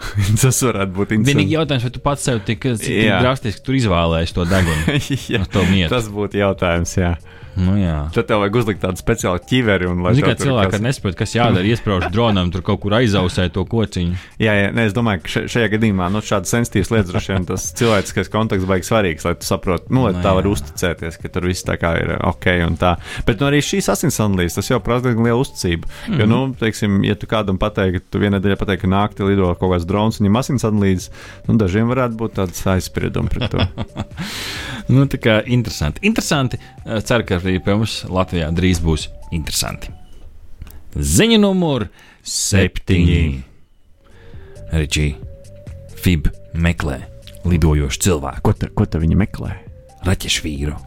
[SPEAKER 2] Tas varētu būt
[SPEAKER 1] Vienīgi
[SPEAKER 2] interesanti.
[SPEAKER 1] jautājums, vai tu pats sev tik, tik drastiski tur izvēlējies to degunu?
[SPEAKER 2] jā,
[SPEAKER 1] to mietu.
[SPEAKER 2] tas būtu jautājums. Jā.
[SPEAKER 1] Nu, jā.
[SPEAKER 2] Tad tev vajag uzlikt tādu speciālu ķiveri. Un, lai
[SPEAKER 1] Zini,
[SPEAKER 2] tev
[SPEAKER 1] kā cilvēki
[SPEAKER 2] kas-
[SPEAKER 1] nesaprot, kas jādara, iesprāž dronam, tur kaut kur aizausē to kociņu.
[SPEAKER 2] Jā, jā nē, es domāju, ka še- šajā gadījumā nu, šādas sensitīvas lietas droši vien tas cilvēciskais kontakts baigs svarīgs, lai tu saprotu, nu, lai
[SPEAKER 1] Nu,
[SPEAKER 2] tā
[SPEAKER 1] jā.
[SPEAKER 2] var uzticēties, ka tur viss tā kā ir ok un tā. Bet nu, arī šīs asins analīzes, tas jau prasa diezgan lielu uzticību. Mm -hmm. Jo, nu, teiksim, ja tu kādam pateiksi, ka tu vienā dienā pateiksi, ka naktī lido kaut kāds drons un viņam asins analīzes, nu, dažiem varētu būt tāds aizspriedums pret to.
[SPEAKER 1] Nu, tā kā interesanti. Interesanti. Eh, Ceru, ka arī pie mums Latvijā drīz būs interesanti. Ziņa numur septiņi. Ričī, Fib meklē lidojošu cilvēku,
[SPEAKER 2] ko, ta, ko ta viņi meklē?
[SPEAKER 1] raķešu vīru,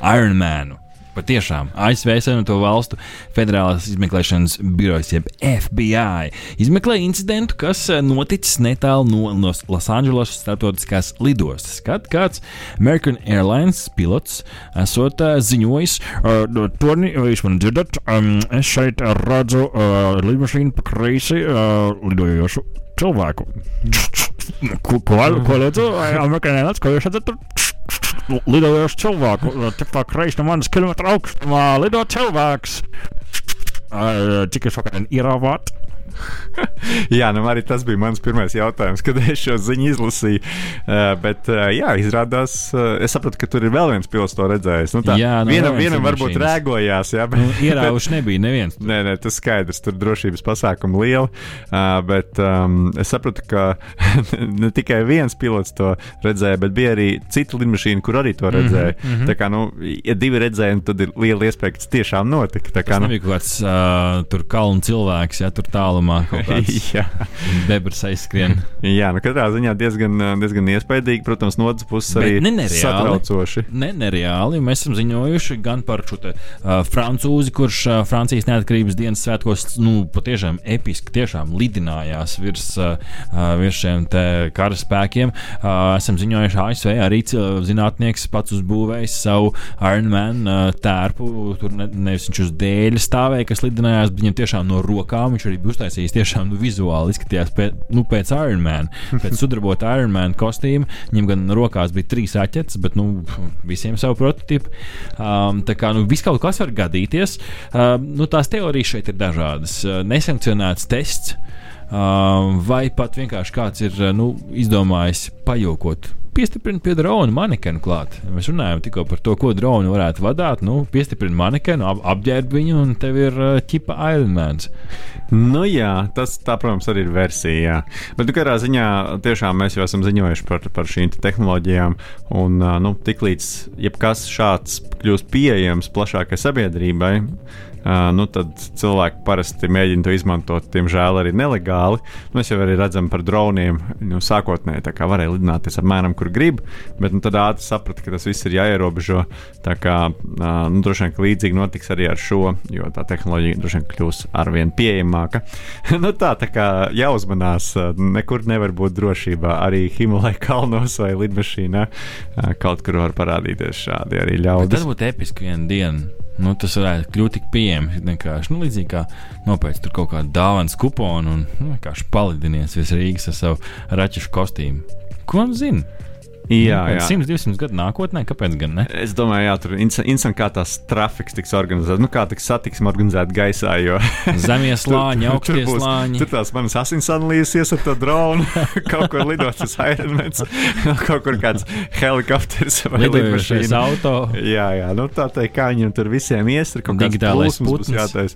[SPEAKER 1] Ironmanu. Patiešām ASV Savienoto Valstu Federālās izmeklēšanas birojas, jeb FBI, izmeklē incidentu, kas eh, noticis netālu no Los- Losandželosas starptautiskās lidostas. Kad kāds American Airlines pilots esot uh, ziņojis, uh, Toni, jūs man dzirdat, um, es šeit redzu uh, lidmašīnu pa kreisi uh, lidojošu cilvēku. Ko, ko, ko lūdzu? American Airlines, ko jūs redzat? Lidojošu cilvēku. Tikpat kreisi no manas kilometra augstumā lido cilvēks. Ā, Cik es vakar ieravāt?
[SPEAKER 2] Jā, nu arī tas bija mans pirmais jautājums, kad es šo ziņu izlasīju. Uh, bet, uh, jā, izrādās, uh, es sapratu, ka tur ir vēl viens pilots to redzējis. Nu, tā,
[SPEAKER 1] Jā, no
[SPEAKER 2] vienam, vienam varbūt
[SPEAKER 1] lidmašīnas.
[SPEAKER 2] rēgojās, jā, bet,
[SPEAKER 1] Nu, Ierauši nebija neviens.
[SPEAKER 2] Nē, nē, tas skaidrs, tur drošības pasākumi lieli. Uh, bet um, es sapratu, ka ne tikai viens pilots to redzēja, bet bija arī cita lidmašīna, kur arī to redzēja. Mm -hmm. Tā kā, nu, ja divi redzēja, tad ir liela iespēja, ka tas tiešām notika. Tā kā,
[SPEAKER 1] Tas
[SPEAKER 2] nu,
[SPEAKER 1] nebija kaut kāds uh, tur kalnu cilvēks, ja tur tālumā kaut kāds debrs aizskrien.
[SPEAKER 2] jā, nu katrā ziņā diezgan, diezgan iespaidīgi. Protams, no otras puses arī
[SPEAKER 1] ne nereāli.
[SPEAKER 2] satraucoši.
[SPEAKER 1] Ne, nereāli. Mēs esam ziņojuši gan par šo te, uh, francūzi, kurš uh, Francijas neatkarības dienas svētkos nu, patiešām episki tiešām lidinājās virs, uh, uh, virs šiem kara spēkiem. Uh, esam ziņojuši ASV arī cil- zinātnieks pats uzbūvējis savu Ironman uh, tērpu. Tur ne, nevis viņš uz dēļa stāvēja, kas lidinājās, bet viņam tiešām no rokām viņš arī bija uztaisījis tiešām nu, vizuāli izskatījās pēc, nu, pēc Ironman, pēc sudrabota Ironman kostīma. Viņam gan rokās bija trīs aķetes, bet nu, visiem savu prototipu. Um, tā kā nu, viss kaut kas var gadīties. Um, nu, tās teorijas šeit ir dažādas. Uh, nesankcionēts tests. Um, vai pat vienkārši kāds ir uh, nu, izdomājis pajokot, piestiprināt pie drona manekenu klāt. Mēs runājam tikko par to, ko droni varētu vadīt. Nu, piestiprināt manekenu, ap, apģērb viņu, un tev ir uh, ķipa Ironmans.
[SPEAKER 2] Nu, jā, tas, tā, protams, arī ir versija. Jā. Bet, nu, katrā ziņā, tiešām mēs jau esam ziņojuši par, par šīm te tehnoloģijām. Un, ā, nu, tiklīdz jebkas šāds kļūst pieejams plašākai sabiedrībai, ā, nu, tad cilvēki parasti mēģina to izmantot, diemžēl, arī nelegāli. Mēs jau arī redzam par droniem. Nu, sākotnēji tā kā varēja lidināties apmēram, kur grib, bet nu, tad ātri saprata, ka tas viss ir jāierobežo. Tā kā ā, nu, droši vien līdzīgi notiks arī ar šo, jo tā tehnoloģija droši vien kļūs arvien pieejamāka. nu, tā, tā kā jāuzmanās, nekur nevar būt drošībā. Arī Himalaya kalnos vai lidmašīnā ā, kaut kur var parādīties šādi arī ļaudis.
[SPEAKER 1] tas būtu episki vienā dienā. Nu, tas varētu kļūt tik pieejams. Vienkārši nu, līdzīgi kā nopērts kaut kādu dāvānu kuponu un nu, vienkārši palidinies virs Rīgas ar savu raķešu kostīmu. Ko nu zina?
[SPEAKER 2] Jā, jā.
[SPEAKER 1] 100, 200 gadu nākotnē, kāpēc gan ne?
[SPEAKER 2] Es domāju, jā, tur interesanti, kā tās trafiks tiks organizēts. Nu, kā tiks satiksme organizēta gaisā. Jo,
[SPEAKER 1] Zemie slāņi, augstie
[SPEAKER 2] tur būs-
[SPEAKER 1] slāņi.
[SPEAKER 2] Tur tās manas asins analīzes ies ar to dronu. kaut kur lidot uz Ironmans, kaut kur kāds helikopters vai lidmašīna.
[SPEAKER 1] auto.
[SPEAKER 2] Jā, jā, nu tā teikt, kā viņiem tur visiem ies, ir kaut kāds būs
[SPEAKER 1] putns.
[SPEAKER 2] jātais.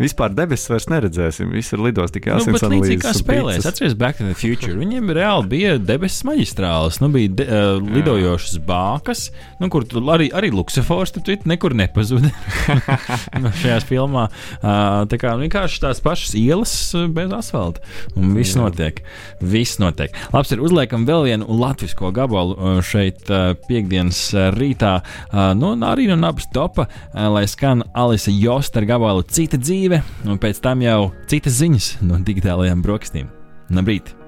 [SPEAKER 2] Vispār debesis vairs neredzēsim, viss ir lidos tikai
[SPEAKER 1] Nu,
[SPEAKER 2] asins
[SPEAKER 1] līdzīgi
[SPEAKER 2] analīzes.
[SPEAKER 1] kā
[SPEAKER 2] un
[SPEAKER 1] spēlēs, atceries Back to the Future. Viņiem reāli bija debesis maģistrāls. Nu, bija de,
[SPEAKER 4] uh, lidojošas bākas, nu, kur tur arī, arī Luksafors nekur nepazuda no šajās filmā. Uh, tā kā vienkārši tās pašas ielas bez asfalta. Un viss notiek. Viss notiek. Labs ir uzliekam vēl vienu latvisko gabalu šeit uh, piekdienas rītā. Uh, no arī no nabas topa, uh, lai skan Alisa Josta gabalu Cita dzīve, un pēc tam jau citas ziņas no digitālajām brokastīm. Labrīt!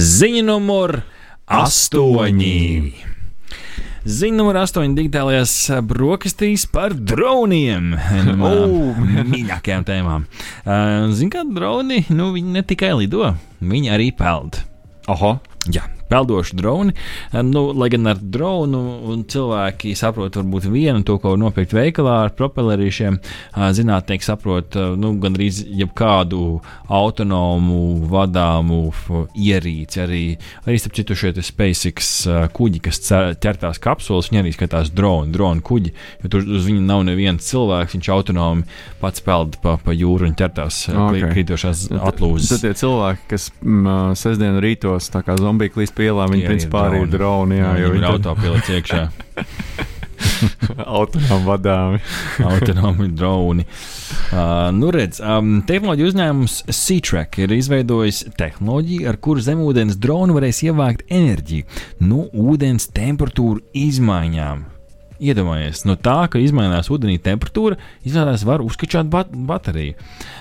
[SPEAKER 4] Ziņa numur astoņi. Ziņa numur 8 digitālajās brokastīs par droniem. Oh. mīļākajām tēmām. Ziniet, kā droni, nu, viņi ne tikai lido, viņi arī peld.
[SPEAKER 2] Oho!
[SPEAKER 4] Jā, peldoši droni. Nu, lai gan ar dronu cilvēki saprot, varbūt vienu to, ko nopirkt veikalā ar propellerīšiem, zinātnieki saprot nu, gandrīz jebkādu autonomu vadāmu ierīci. Arī, arī starp citu, šie SpaceX kuģi, kas ķertās kapsulas, viņi arī skatās dronu, dronu kuģi, jo tur uz viņu nav neviens cilvēks, viņš autonomi pats peld pa, pa jūru un ķertās okay. krītošās atlūzes.
[SPEAKER 2] Tad tie cilvēki, kas mm, sestdien rītos tā kā zombija klīst pielā, viņi principā arī ir droni. Jā,
[SPEAKER 4] viņi ir autopilots iekšā.
[SPEAKER 2] Autonomi vadāmi.
[SPEAKER 1] Autonomi droni. Uh, nu redz, um, tehnoloģija uzņēmums Seatrack ir izveidojis tehnoloģiju, ar kuru zemūdens droni varēs ievākt enerģiju no ūdens temperatūru izmaiņām. Iedomājieties, no tā, ka mainās ūdenī temperatūra, izrādās, var uzskačāt bat bateriju.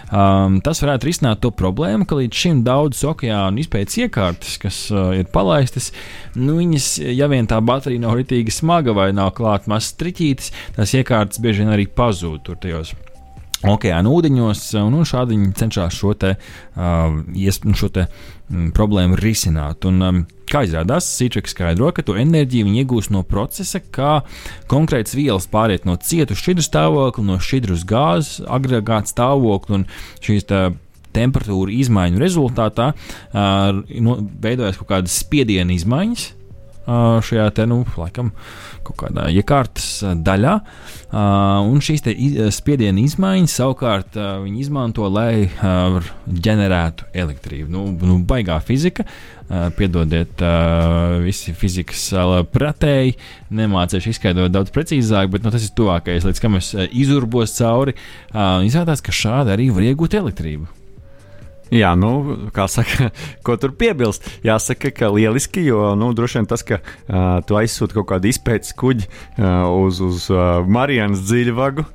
[SPEAKER 1] Um, tas varētu risināt to problēmu, ka līdz šim daudzas okeāna izpētes iekārtas, kas uh, ir palaistas, nu, viņas, ja vien tā baterija nav ritīgi smaga vai nav klāta mazs triķītis, tās iekārtas bieži vien arī pazūd tur tajos okeāna ūdeņos, un, un šādi viņi cenšas šo, te, uh, šo te, mm, problēmu risināt. Un, um, kā izrādās, Sīčeks skaidro, ka to enerģiju viņi iegūst no procesa, kā konkrēts vielas pāriet no cietu šķidru stāvokli, no šķidru uz gāzes agregāta stāvokli un šīs tā, temperatūra izmaiņu rezultātā uh, no, veidojas kaut kādas spiediena izmaiņas šajā te, nu, laikam, kaut kādā iekārtas daļā. Un šīs spiediena izmaiņas savukārt viņi izmanto, lai ģenerētu elektrību. Nu, nu, baigā fizika, piedodiet, visi fizikas pretēji, nemācīšu izskaidrot daudz precīzāk, bet nu, tas ir tuvākais, līdz kam es izurbos cauri. Izrādās, ka šādi arī var iegūt elektrību.
[SPEAKER 2] Jā, nu, kā saka, ko tur piebilst? Jāsaka, ka lieliski, jo nu, droši vien tas, ka uh, tu aizsūti kaut kādu izpētes kuģi uh, uz, uz uh, Marijas dziļvagu,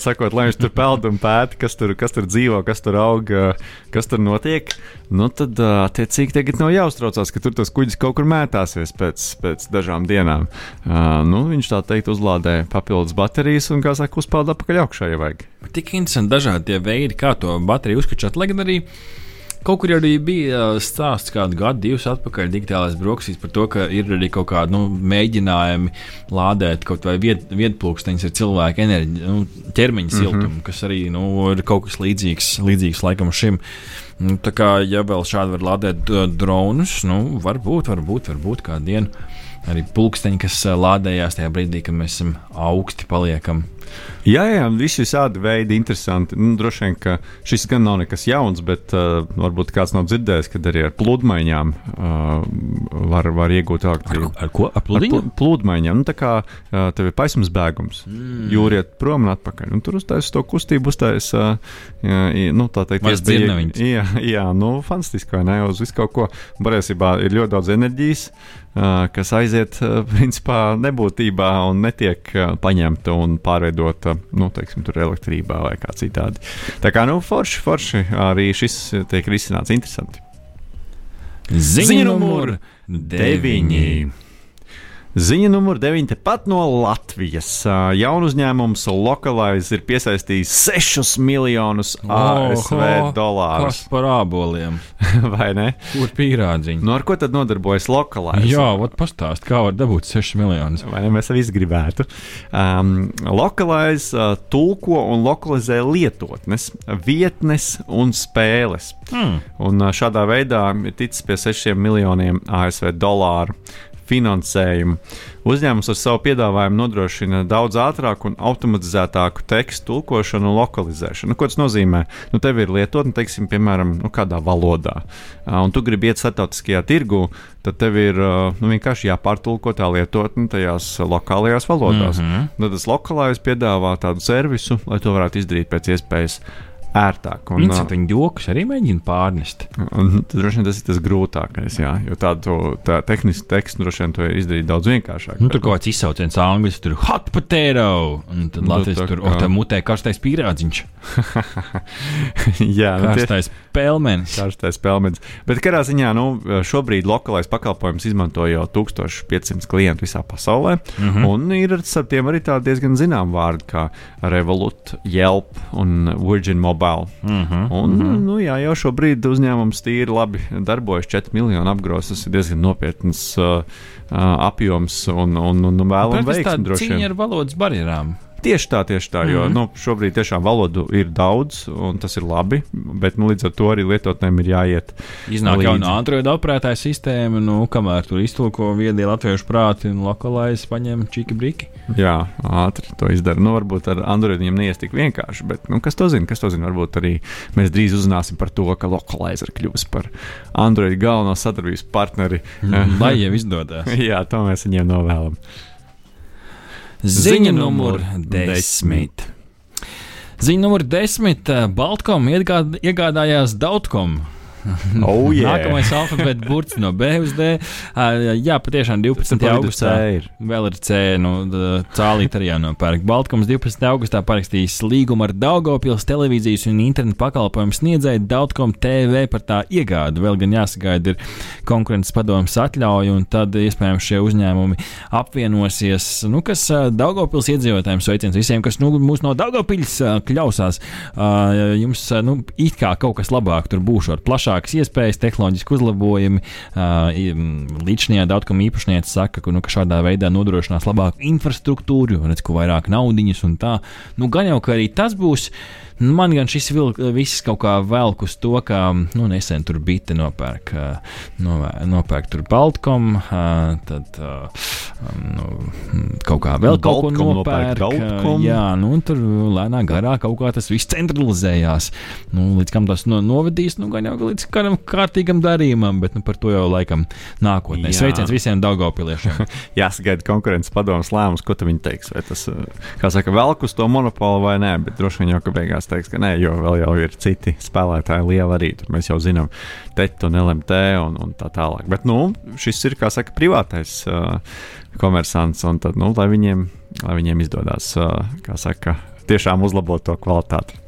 [SPEAKER 2] sakot, lai viņš tur peld un pēta, kas tur, kas tur dzīvo, kas tur aug, uh, kas tur notiek. Nu, tad, uh, attiecīgi, tagad nav jāuztraucās, ka tur tas kuģis kaut kur mētāsies pēc, pēc dažām dienām. Uh, nu, viņš tā teikt uzlādē papildus baterijas un, kā saka, uzpeld atpakaļ augšā, ja vajag.
[SPEAKER 1] Tik interesanti dažādi tie veidi, kā to bateriju uzkačāt, lai gan arī Kaut kur arī bija stāsts kādu gadu, divus atpakaļ, digitālais brokastīs par to, ka ir arī kaut kādi nu, mēģinājumi lādēt kaut vai viet, vietplūksteņus ar cilvēku enerģiju, nu, ķermeņa siltumu, mm -hmm. kas arī nu, ir kaut kas līdzīgs, līdzīgs laikam šim. Nu, tā kā, ja vēl šādi var lādēt dronus, nu, varbūt, varbūt, varbūt kādu dienu arī pulksteņi, kas lādējās tajā brīdī, kad mēs esam augsti paliekam.
[SPEAKER 2] Jā, jā, visi šādi veidi interesanti. Nu, droši vien, ka šis gan nav nekas jauns, bet uh, varbūt kāds nav dzirdējis, kad arī ar pludmaiņām uh, var, var iegūt
[SPEAKER 1] elektrību. Ar, ar ko? Ar?
[SPEAKER 2] Ar pludmaiņām. Nu, tā kā uh, tev ir paisums bēgums, mm. jūri iet prom un atpakaļ. Un tur uztaisīs to kustību, uztaisīs, uh, nu, tā teikt,
[SPEAKER 1] iespēja.
[SPEAKER 2] Jā, jā, nu, fantastiski, vai ne? Uz visu kaut ko. Patiesībā ir ļoti daudz enerģijas. Uh, kas aiziet uh, principā nebūtībā un netiek uh, paņemta un pārveidota nu, teiksim, elektrībā vai kā citādi. Tā kā nu, forši, forši arī šis tiek risināts interesanti.
[SPEAKER 1] Ziņa numur 9.
[SPEAKER 2] Ziņa numur 9. Tepat no Latvijas. Jaunu uzņēmums Localize ir piesaistījis 6 miljonus ASV oh, dolāru.
[SPEAKER 1] Kas par āboliem?
[SPEAKER 2] Vai ne?
[SPEAKER 1] Kur pīrādziņi?
[SPEAKER 2] Nu, ar ko tad nodarbojas Localize?
[SPEAKER 1] Jā, vat pastāst, kā var dabūt 6 miljonus.
[SPEAKER 2] Vai ne? Mēs arī gribētu. Um, Localize uh, tulko un lokalizē lietotnes, vietnes un spēles. Hmm. Un uh, šādā veidā ir ticis pie 6 miljoniem ASV dolāru finansējumu. Uzņēmums ar savu piedāvājumu nodrošina daudz ātrāku un automatizētāku tekstu tulkošanu un lokalizēšanu. Nu, ko tas nozīmē? Nu, tev ir lietotne, teiksim, piemēram, nu, kādā valodā, un tu gribi iet starptautiskajā tirgu, tad tev ir nu, vienkārši jāpārtulko tā lietotne tajās lokālajās valodās. Mm -hmm. Tad tas lokālais piedāvā tādu servisu, lai to varētu izdarīt pēc iespējas ērtāk.
[SPEAKER 1] Un, Viņas viņa joks arī mēģina pārnest.
[SPEAKER 2] Un, tad droši vien tas ir tas grūtākais, jā, jo tādu tā tehnisku tekstu droši vien to ir izdarīt daudz vienkāršāk.
[SPEAKER 1] Nu, tur kaut kāds izsauciens angļuiski, tur hot potato, un tad nu, Latvijas tur, kā... tā mutē karstais pīrādziņš.
[SPEAKER 2] jā,
[SPEAKER 1] nu, karstais pelmenis.
[SPEAKER 2] Karstais pelmenis. Bet kādā ziņā, nu, šobrīd lokālais pakalpojums izmanto jau 1500 klientu visā pasaulē, mm -hmm. un ir ar tiem arī tādi diezgan zinām vārdi kā Revolut, Yelp un Virgin Mobile globāli. Mm -hmm, un, mm -hmm. nu, jā, jau šobrīd uzņēmums tīri labi darbojas, 4 miljonu apgrozs. Tas ir diezgan nopietns uh, uh, apjoms un, un, un, un vēlams veiksmi.
[SPEAKER 1] Tas ir cīņa ar valodas barjerām.
[SPEAKER 2] Tieši tā, tieši tā. Mm -hmm. Jo nu, šobrīd tiešām valodu ir daudz, un tas ir labi. Bet nu, līdz ar to arī lietotnēm ir jāiet.
[SPEAKER 1] Iznāk jau no Android operētāja sistēma, nu, kamēr tur iztulko viedie latviešu prāti un lokalizē, paņem čiki briki.
[SPEAKER 2] Jā, ātri to izdara. Nu, varbūt ar Android viņam neies tik vienkārši, bet nu, kas to zina? Kas to zina? Varbūt arī mēs drīz uzzināsim par to, ka lokalizē kļuvis par Android galveno sadarbības partneri.
[SPEAKER 1] Mm, lai jau izdodas.
[SPEAKER 2] Jā, to mēs viņiem novēlam.
[SPEAKER 1] Ziņa numur desmit. Ziņa numur desmit. Baltkom iegādājās Dautkom.
[SPEAKER 2] Oh, yeah.
[SPEAKER 1] Nākamais alfabēta burts no B uz D. Uh, jā, patiešām 12. augustā
[SPEAKER 2] ir.
[SPEAKER 1] vēl ir C. Nu, Cālīt arī jānopērk. Baltkums 12. augustā parakstījis līgumu ar Daugopils televīzijas un internetu pakalpojumu sniedzēju Dautkom TV par tā iegādi. Vēl gan jāsagaida ir konkurences padomas atļauja, un tad iespējams šie uzņēmumi apvienosies. Nu, kas Daugopils iedzīvotājiem sveiciens visiem, kas nu, mūs no Daugopils kļausās. Uh, jums nu, it kā kaut kas labāk tur būšot. Plašāk plašākas iespējas, tehnoloģiski uzlabojumi. Līdzinājā daudzkam īpašnieks saka, ka, nu, ka šādā veidā nodrošinās labāku infrastruktūru, redz, ko vairāk naudiņas un tā. Nu, gan jau, ka arī tas būs. Man gan šis vilk, viss kaut kā velk uz to, ka nu, nesen tur bija nopērk, no, nopērk tur Baltkom, tad nu, kaut kā vēl kaut ko nopērk. Jā, nu, tur lēnā garā kaut kā tas viss centralizējās. Nu, līdz kam tas no, novedīs, nu, gan jau līdz kādam kārtīgam darījumam, bet nu, par to jau laikam nākotnē. Sveiciens visiem Daugopiliešiem.
[SPEAKER 2] Jāsagaida konkurences padomus lēmums, ko viņi teiks. Vai tas, kā saka, velk uz to monopolu vai nē, bet droši vien jau ka beigās teiks, ka nē, jo vēl jau ir citi spēlētāji liela arī. Tur mēs jau zinām, TET un LMT un, un tā tālāk. Bet, nu, šis ir, kā saka, privātais uh, komersants, un tad, nu, lai viņiem, lai viņiem izdodas, uh, kā saka, tiešām uzlabot to kvalitāti.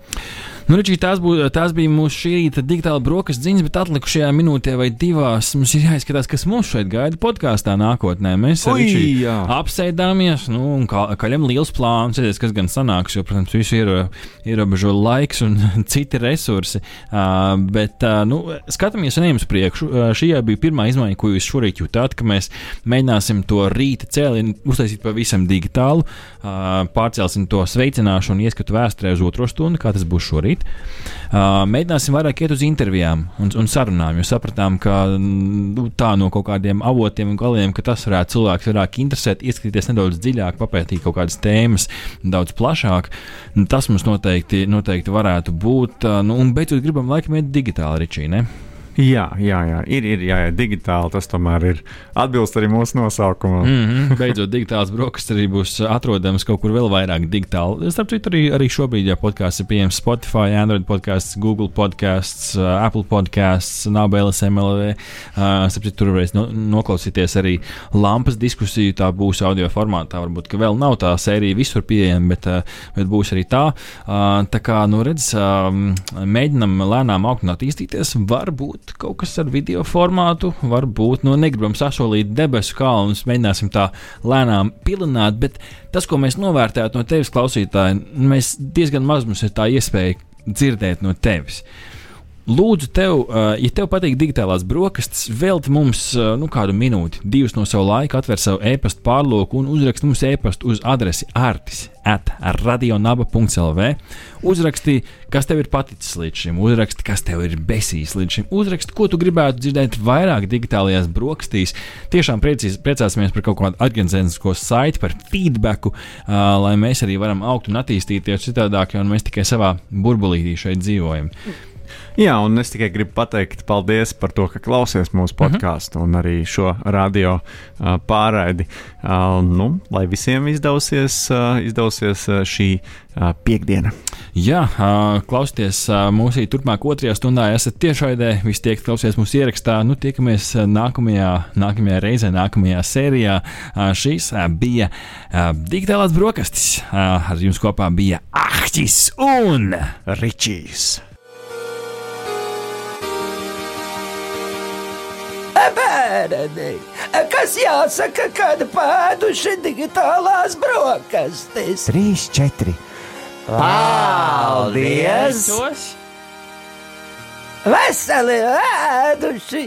[SPEAKER 1] Nu, reģī, tās, bū, tās bija mūsu šī rīta digitāla brokastu ziņas, bet atlikušajā minūtē vai divās mums ir jāizskatās, kas mums šeit gaida podkāstā nākotnē. Mēs arī apsēdāmies, nu, un kā, kaļam liels plāns, kas gan sanāks, jo, protams, visu ir ierobežo laiks un citi resursi. Uh, bet, uh, nu, skatāmies un ejam uz priekšu. Uh, šī jau bija pirmā izmaiņa, ko jūs šorīt jutāt, ka mēs mēģināsim to rīta cēlienu uztaisīt pavisam digitālu, uh, pārcelsim to sveicināšanu un ieskatu vēsturē uz otro stundu, kā tas būs šorīt darīt. Uh, mēģināsim vairāk iet uz intervijām un, un sarunām, jo sapratām, ka nu, tā no kaut kādiem avotiem un galiem, ka tas varētu cilvēks vairāk interesēt, ieskatīties nedaudz dziļāk, papētīt kaut kādas tēmas daudz plašāk. Tas mums noteikti, noteikti varētu būt. Uh, nu, un beidzot, gribam laikam iet digitāli, Ričī. Ne?
[SPEAKER 2] Jā, jā, jā. Ir, ir jā, jā, digitāli. Tas tomēr ir atbilst arī mūsu nosaukumam.
[SPEAKER 1] Mm -hmm. Beidzot, digitāls brokastis arī būs atrodams kaut kur vēl vairāk digitāli. Starp citu, arī, arī šobrīd, ja podkāsts ir pieejams Spotify, Android podkāsts, Google podkāsts, uh, Apple podkāsts, Nābeles MLV. Uh, starp citu, tur varēs no, noklausīties arī lampas diskusiju. Tā būs audio formātā. Varbūt, ka vēl nav tā sērija visur pieejama, bet, uh, bet būs arī tā. Tā kā, nu, redz, mēģinam lēnām augt un attīstīties. Varbūt varbūt kaut kas ar video formātu, varbūt nu, negribam sasolīt debesu kalnus, mēģināsim tā lēnām pilināt, bet tas, ko mēs novērtējam no tevis, klausītāji, mēs diezgan maz mums ir tā iespēja dzirdēt no tevis. Lūdzu, tev, ja tev patīk digitālās brokastis, velti mums nu, kādu minūti, divas no sava laika, atver savu e-pasta pārloku un uzrakst mums e-pastu uz adresi artis at radionaba.lv. Uzraksti, kas tev ir paticis līdz šim, uzraksti, kas tev ir besīs līdz šim, uzraksti, ko tu gribētu dzirdēt vairāk digitālajās brokastīs. Tiešām priecīs, priecāsimies par kaut kādu atgriezenisko saiti, par feedbacku, uh, lai mēs arī varam augt un attīstīties citādāk, jo mēs tikai savā burbulītī šeit dzīvojam.
[SPEAKER 2] Jā, un es tikai gribu pateikt paldies par to, ka klausies mūsu podkāstu uh -huh. un arī šo radio uh, pārraidi. Uh, nu, lai visiem izdosies, uh, izdosies uh, šī uh, piekdiena.
[SPEAKER 1] Jā, uh, klausieties uh, mūsu turpmāk otrajā stundā. Esat tiešraidē, visi tiek klausies mūsu ierakstā. Nu, tiekamies nākamajā, nākamajā reizē, nākamajā sērijā. Uh, šīs uh, bija uh, digitālās brokastis. Uh, ar jums kopā bija Ahtis un
[SPEAKER 2] Ričijs.
[SPEAKER 5] Bērni, kas jāsaka, kad pēduši digitālās brokastis.
[SPEAKER 6] Trīs, četri.
[SPEAKER 5] Paldies! Veseli ēduši!